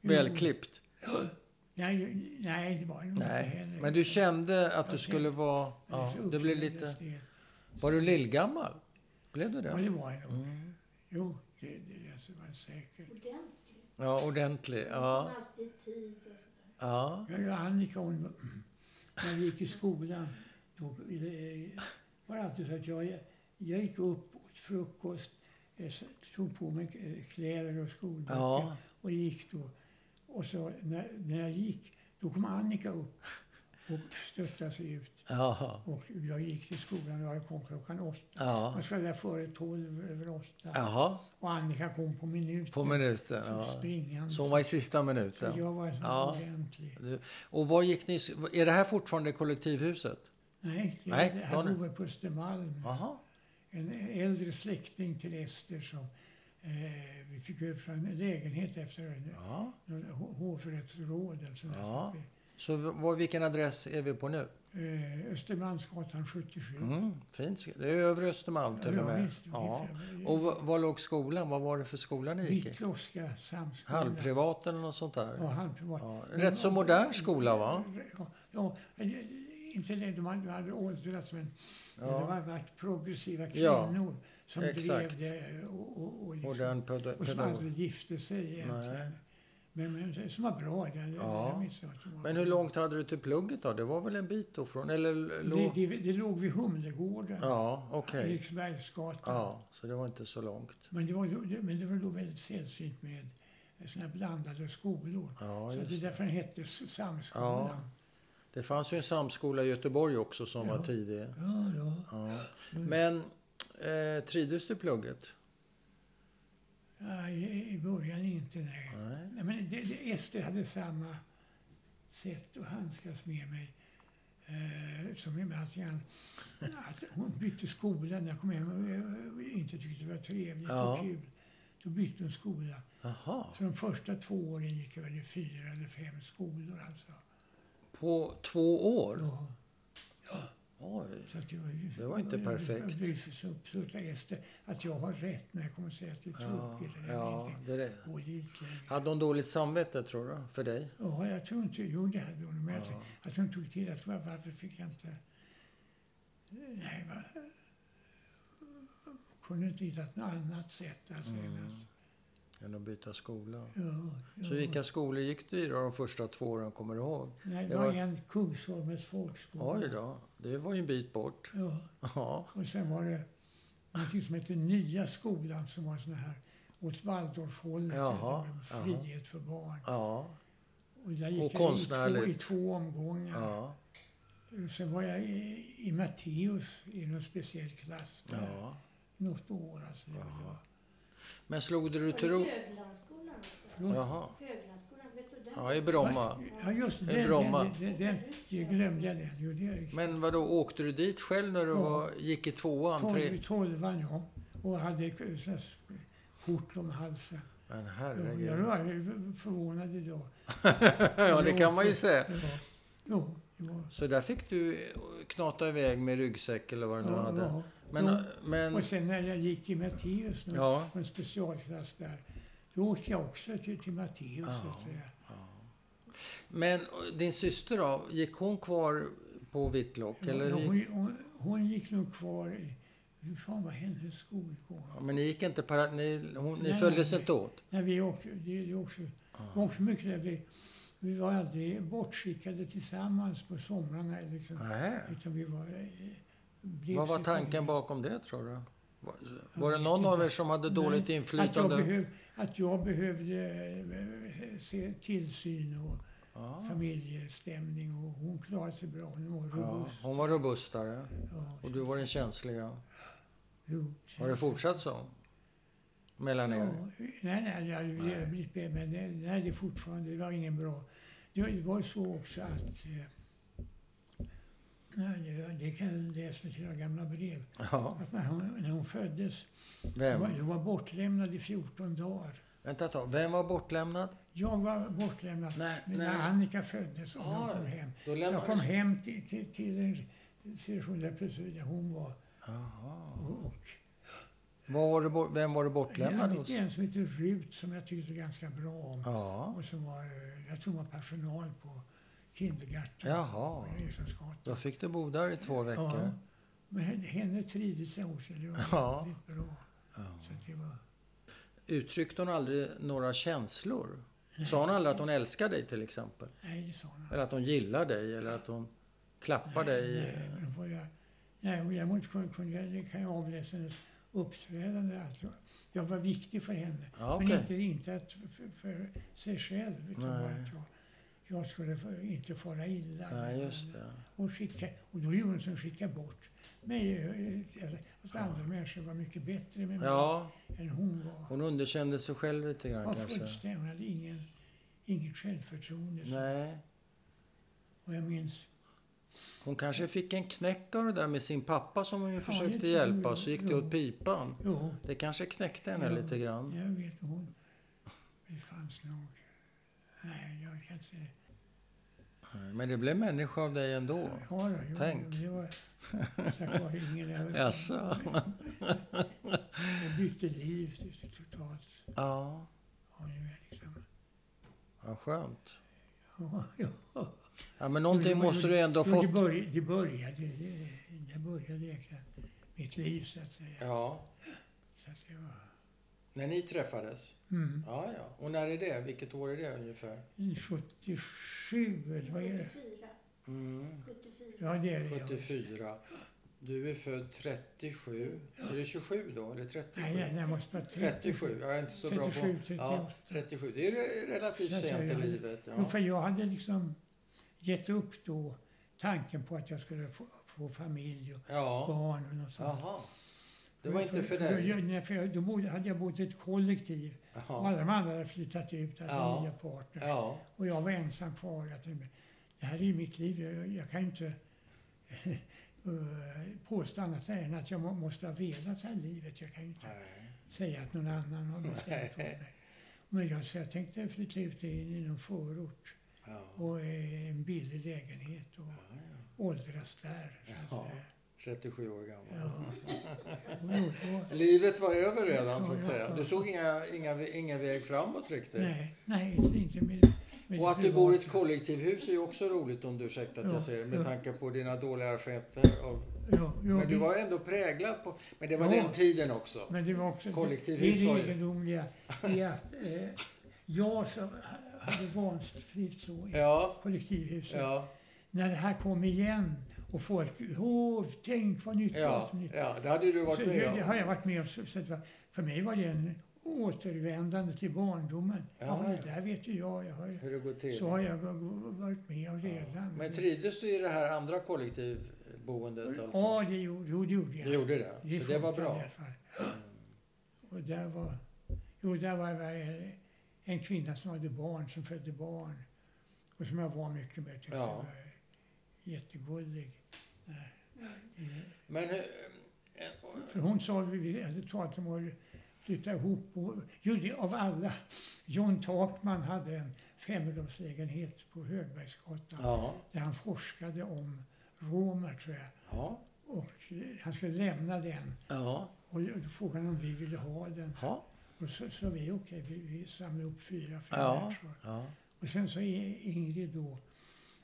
jo. välklippt. Nej, nej, det var det nog inte heller. men du kände att du Jag skulle vara... Ja, det blev lite... det. Var du lillgammal? Blev du Ja, det? det var jag nog. Mm. Jo, det, det alltså, var säkert. Ordentligt. Ja, ordentlig. Ja. Ja. Alltid tid och sådär. ja. Jag och Annika, hon, när vi gick i skolan, då var det alltid så att jag, jag gick upp, frukost, eh, tog på mig eh, kläder och skolböcker Ja. och gick då. Och så när, när jag gick, då kom Annika upp och stöttade sig ut. Jaha. Och jag gick till skolan och jag kom klockan åtta. Ja. Man skulle där före tolv över åtta. Jaha, Och Annika kom på minuten. på minuten. Så Ja. springande. Så hon var i sista Så minuten. jag var så Ja. ordentlig. Och var gick ni... Är det här fortfarande kollektivhuset? Nej, det, Nej, det här bor på Östermalm. Jaha. En äldre släkting till Ester som eh, vi fick från en lägenhet efter en, Ja. hovrättsråd. Där. Ja. Så var, vilken adress är vi på nu? Eh, Östermalmsgatan 77. Mm, fint. Det är övre Östermalm till och med. Ja. Och var, låg skolan? Vad var det för skola ni gick i? Vittloska samskola. Halvprivat eller något sånt där? Ja, halvprivat. Ja, rätt så modern skola, va? Ja, inte det, de hade åldrats men det Ja. var varit progressiva Ja, kvinnor som exakt. drev det och, och, och, liksom, pedo- och som aldrig gifte sig egentligen. Nej. Men, men som var bra. Det, Ja. jag Men hur långt hade du till plugget då? Det var väl en bit då från? Eller Det, låg... det, det låg vid Humlegården, Ja, okej. Eriksbergsgatan. Ja, så det var inte så långt. Men, det var, det, men det var då väldigt sällsynt med här blandade skolor. Ja, så det är det. därför den hette Samskolan. Ja. Det fanns ju en samskola i Göteborg också som Ja. var tidig. Ja, ja. Ja. Men eh, trivdes du plugget? Ja, i, I början inte, nej. Nej. nej men det, det, Ester hade samma sätt att handskas med mig eh, som med allting annat. Att hon bytte skola när jag kom hem och eh, inte tyckte det var trevligt Ja. och kul. Då bytte hon skola. Jaha. Så de första två åren gick jag väl i fyra eller fem skolor alltså. På två år? Ja, Oj. så det, var ju, Det var inte jag- perfekt. Jag blev så Ester att jag har rätt när jag kommer att säga att det är Ja, tråkigt. ja, ingenting. det är det. Hade hon dåligt samvete tror du? För dig? Ja, jag tror inte... Jo, det hade hon. Men Ja. alltså, att hon tog till att var- varför fick jag inte... Nej, va, kunde inte hitta något annat sätt. Alltså, Mm. att, Än att byta skola. ja, ja. Så vilka skolor gick du i då de första två åren, kommer du ihåg? Nej, det var, var- en Kungsholmens folkskola. Oj då, det var ju en bit bort. Ja, Ja, och sen var det någonting som hette Nya skolan som var sån här åt Waldorfhållet. Jaha. Frihet för barn. ja, Och där Och gick jag i två, konstnärligt. i två omgångar. ja, Sen var jag i, i Matteus i någon speciell klass där. ja. Något år alltså. Var, Men slog du Var till ro? Höglandsskolan också? Jaha. Höglandsskolan, vet du den? Ja, i Bromma. Ja, just I det. Den, Bromma. den, den, den, glömde jag. Den. Jo, det är riktigt. Men vad då åkte du dit själv när du Ja. var, gick i tvåan? Tre? Tolv, tolvan, ja. Och hade skjort om halsen. Men Jag herregud. var förvånad idag. ja, det kan man ju säga. Var... Så där fick du knata iväg med ryggsäck eller vad du nu Ja, hade. ja. Men, Ja. men Och sen när jag gick i Matteus nu, Ja. en specialklass där, då åkte jag också till, till Matteus. Ja. Säga. Men din syster då? Gick hon kvar på Whitlock? Eller Ja, hon, gick, hon, hon gick nog kvar i... Hur fan var hennes skolgång? ja, men ni gick inte para, ni, hon, ni Nej, följdes nej. inte åt? När vi åkte, det, det också, det var också mycket där vi, vi var aldrig bortskickade tillsammans på somrarna. Liksom, utan vi var... Vad var tanken bakom det tror du? Var, det någon av er som hade dåligt Nej, Att jag, inflytande? behöv, att jag behövde eh, se tillsyn och Ja. familjestämning och hon klarade sig bra. Hon var Ja, robust. hon var robustare Ja, och du var den känsliga. jo, Har det fortsatt så? Mellan Ja, er? nej, nej, det Nej. blivit bättre, men nej, det är fortfarande, det var ingen bra. Det var så också att eh, nej, det, kan jag läsa i era gamla brev. Ja. Att när hon, när hon föddes, hon Vem? var, hon var bortlämnad i 14 dagar. Vänta ett tag. Vem var bortlämnad? Jag var bortlämnad Nej, när nej. Annika föddes och hon Ah, kom hem. Så jag kom hem till, till, till en situation där där hon var. Jaha. Och, och Var var du, vem var du jag bortlämnad hade hos? en som hette Rut som jag tyckte ganska bra om. Ja. Och som var, eh, jag tror hon var personal på kindergarten. Jaha. på. Då fick du bo där i två veckor? Ja. Men henne- trivdes jag hos. Det var Ja. väldigt bra. Ja. Så att det var, Uttryckte hon aldrig några känslor? Sa hon aldrig att hon älskar dig till exempel? nej, det sa hon. Eller att hon gillar dig? Eller att hon klappar dig? Nej, men då får jag, nej, och däremot kunde, kunde jag, det kan jag avläsa hennes uppträdande. Alltså, jag var viktig för henne. Ja, Men okej. inte, inte att för, för sig själv. Utan Nej. att jag, jag skulle inte fara illa. Nej, just det. Och, skicka, och då gjorde hon som skickade bort mig. eh, Att, andra människor var mycket bättre med mig Ja, än hon var. hon underkände sig själv lite grann var kanske. fullständigt, hon hade ingen, inget självförtroende. Nej. Och jag minns, Hon kanske fick en knäck av det där med sin pappa som hon ju det försökte hjälpa så gick det Jo. åt pipan. jo, Det kanske knäckte henne Ja. lite grann. jag vet hon, det fanns nog, nej jag kan inte. Men det blev människa av dig ändå. Ja, då, jo, Tänk. Var tack vare ingen. Jag, Jaså? jag bytte liv totalt. Ja, Ja, är liksom, vad skönt. ja, ja. Ja, men någonting Jo, måste jo, du ändå ha jo, Det fått. började, det började, det, det började mitt liv så att säga. Ja, Så att det var, när ni träffades. mm. Ja, ja. Och när är det? Vilket år är det ungefär? 77 eller vad är det? 74. Mm. 74. Ja, det är det. ja. 74. Du är född 37. Är det 27 då? Eller 37? Nej, nej, det måste vara 37. Jag är inte så bra 37, på... 38. Ja, 37. Det är re- relativt Så att jag- sent i livet. Ja. För jag hade liksom gett upp då tanken på att jag skulle få, få familj och ja. barn och något sånt. Jaha. Det var inte för Då, dig? nej, för då bodde, hade jag bott i ett kollektiv och Jaha. alla de andra hade flyttat ut, hade Ja. nya partners. Ja. Och jag var ensam kvar. Jag tänkte, det här är ju mitt liv. Jag, jag kan inte eh, påstå annat än att jag må, måste ha velat det här livet. Jag kan ju inte Nej. säga att någon annan har bestämt åt mig. Men jag, så jag tänkte flytta ut i, i någon förort Ja. och eh, en billig lägenhet och Ja, ja. åldras där. Så att. 37 år gammal. Ja. Livet var över redan så att säga. Du såg inga, inga, ingen väg framåt riktigt. Nej, nej, inte, med, med Och att det du bor i ett kollektivhus är ju också roligt om du ursäktar att Ja, jag säger det, med ja. tanke på dina dåliga erfarenheter. Av, Ja, men du var ändå präglad på... Men det var den tiden också. Men det var också... Kollektivhus det det ju- egendomliga är att eh, jag som hade vantrivts så i Ja, kollektivhuset. När det här kom igen och folk, åh, tänk vad nytt ja, vad så nytt. ja. Det hade du Så varit det, med det om. har jag varit med om. Så, så att, va- för mig var det en återvändande till barndomen. Ja, Ja, det ja. där vet ju jag. jag har, Hur det går till. så har jag varit med om redan. Men trivdes du i det här andra kollektivboendet alltså? Ja, det gjorde, jo, det gjorde jag. Du gjorde det? Så det var bra? i alla fall. Och där var... Jo, där var det en kvinna som hade barn, som födde barn. Och som jag var mycket med. Tyckte Ja. jag var jättegullig. Men hur... För hon sa, vi hade talat om att flytta ihop. Och, jo, av alla. John Takman hade en femrumslägenhet på Högbergsgatan. Ja. Där han forskade om romer, tror jag. Ja. Och eh, han skulle lämna den. Ja. Och då frågade han om vi ville ha den. Ja. Och så sa vi okej, vi, vi samlade upp fyra, fem Ja. Ja. Och sen sa Ingrid då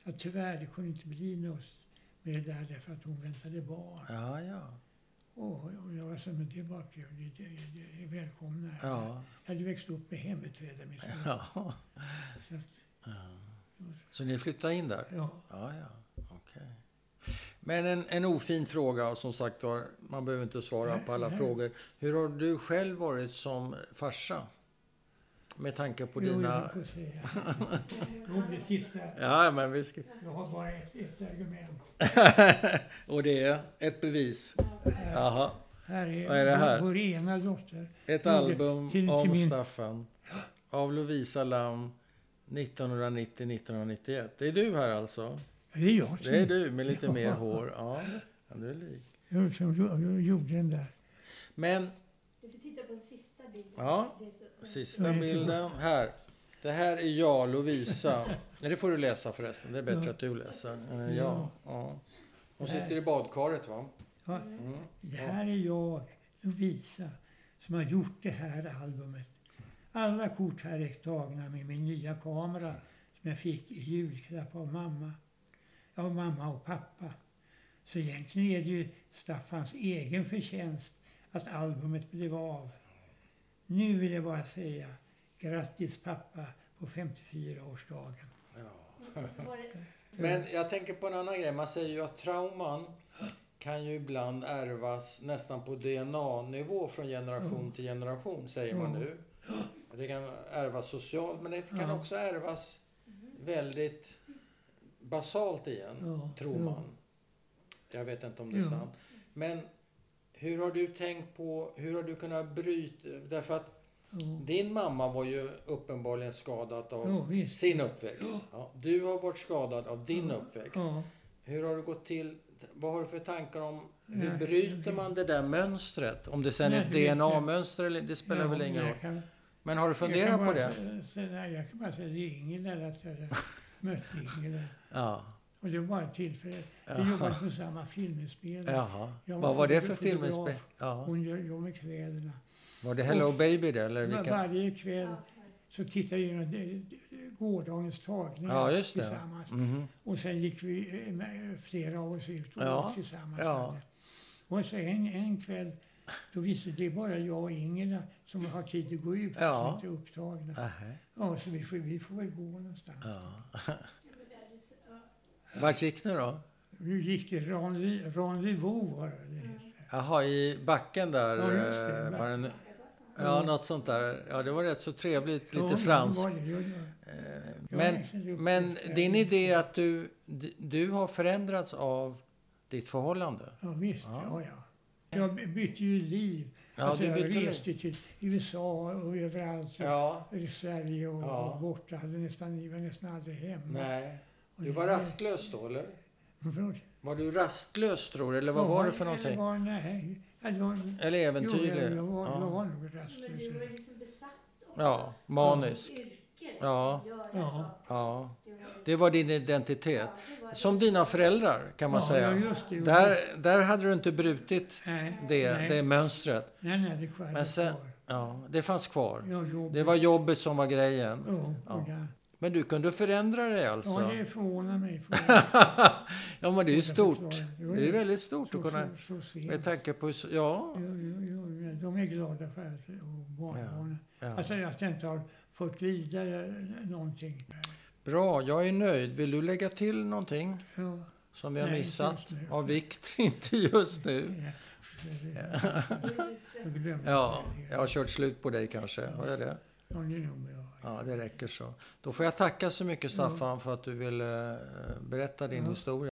att tyvärr, det kunde inte bli något det där därför att hon väntade barn. Ja, ja. Och, och jag sa, men det är bara kul, det, det, det är välkomna. här." Ja. Jag hade växt upp med hembiträdesmister. ja. Så att, Så ni flyttade in där? ja. Ja, ja. Okej. Men en, en ofin fråga, och som sagt var, man behöver inte svara Nej, på alla nej. frågor. Hur har du själv varit som farsa? Med tanke på Jo, jag dina... Roligt, titta. Ja, men vi ska... Jag har bara ett, ett argument. och det är ett bevis. Jaha. Här är, Vad är det här? Vår, vår ena dotter. Ett album till- till om min- Staffan. Av Lovisa Lam 1990-1991. Det är du här alltså? Det är jag Det är du med lite Ja. mer hår. Ja, du är lik. jag som gjo- gjorde den där. Men Du får titta på den sista bilden. Ja, Sista bilden. Här. Det här är jag, Lovisa. Nej, det får du läsa förresten. Det är bättre Ja. att du läser än jag. Ja. Hon sitter i badkaret, va? Ja, Mm. det här är jag, Lovisa, som har gjort det här albumet. Alla kort här är tagna med min nya kamera som jag fick i julklapp av mamma. Av mamma och pappa. Så egentligen är det ju Staffans egen förtjänst att albumet blev av. Nu vill jag bara säga grattis pappa på 54-årsdagen. Ja. Men jag tänker på en annan grej. Man säger ju att trauman kan ju ibland ärvas nästan på DNA-nivå från generation till generation, säger man nu. Det kan ärvas socialt, men det kan också ärvas väldigt basalt igen, tror man. Jag vet inte om det är sant. Men hur har du tänkt på, hur har du kunnat bryta, därför att Ja. din mamma var ju uppenbarligen skadad av Ja, sin uppväxt. Ja, du har varit skadad av din uppväxt. Hur har det gått till? Vad har du för tankar om hur Nej, bryter man det där mönstret? Om det sen är ett. DNA-mönster eller det spelar väl ingen men roll. Men har du funderat på det? säga- Jag kan bara säga det är Ingela att jag mötte Ingela. Ja. Och det var bara ett tillfälle. Vi Jaha. jobbade på samma filminspelning. Jaha. Jag Vad var det för fotograf. filminspel? Ja. Hon gör jobb med kläderna. Var det Hello Och- Baby det eller Var, vilken? varje kväll så tittade vi igenom det- gårdagens tagningar Ja, just det. tillsammans. Mhm. Och sen gick vi, eh, med- flera av oss ut och Ja, åt tillsammans. ja. Och så en, en kväll, då visste det bara jag och Ingela som har tid att gå ut, Ja. som inte är upptagna. Nähä. Ja, så vi får, vi får väl gå någonstans. Ja. Vart gick ni då? Vi gick till Rendez- Rendezvous var det. hette. Jaha, i backen där. Ja, just det. eh, var en- Ja. Något sånt där. Ja, det var rätt så trevligt. Lite franskt. ja, ja. Eh, Men, men din idé att du, du har förändrats av ditt förhållande. Ja, visst. Ja. Ja. Ja, Jag by- bytte ju liv. Ja, alltså, du jag bytte liv. reste till USA och överallt. Ja, I Sverige och, Ja. och borta. Hade nästan, jag var nästan aldrig hemma. nej. Och Du det var rastlös då, eller? Förlåt? Var du rastlös, tror du? Eller vad var det för Eller någonting? var, nej. Det var, Eller jo, äventyrlig? jag, jag, var, jag Ja. var nog Men rastlös. du var liksom besatt av ja, manisk. yrket. Ja. Göra Ja. saker. Ja. Det var- din identitet. Ja, det var Som det. dina föräldrar, kan man Ja, säga. ja, just det. Jo, Där, där hade du inte brutit Nej, det, nej, det mönstret. nej, nej, det kvar. Men sen-. Ja, det fanns kvar. Det var jobbet som var grejen. Ja, Ja. och där. Men du kunde förändra dig alltså? Ja, det förvånar mig. Ja, men det är ju stort. Det är väldigt stort så, att kunna... så, så. Med tanke på... Ja. De är glada för att, och barnbarnen. ja. Alltså att jag inte har fått vidare någonting. Bra, jag är nöjd. Vill du lägga till någonting Ja, som vi har Nej, missat? Av vikt? inte just nu. ja, Ja, jag har kört slut på dig kanske. Har jag det? Ja, det är nog bra. Ja, det räcker så. Då får jag tacka så mycket Staffan för att du ville eh, berätta din Ja. historia.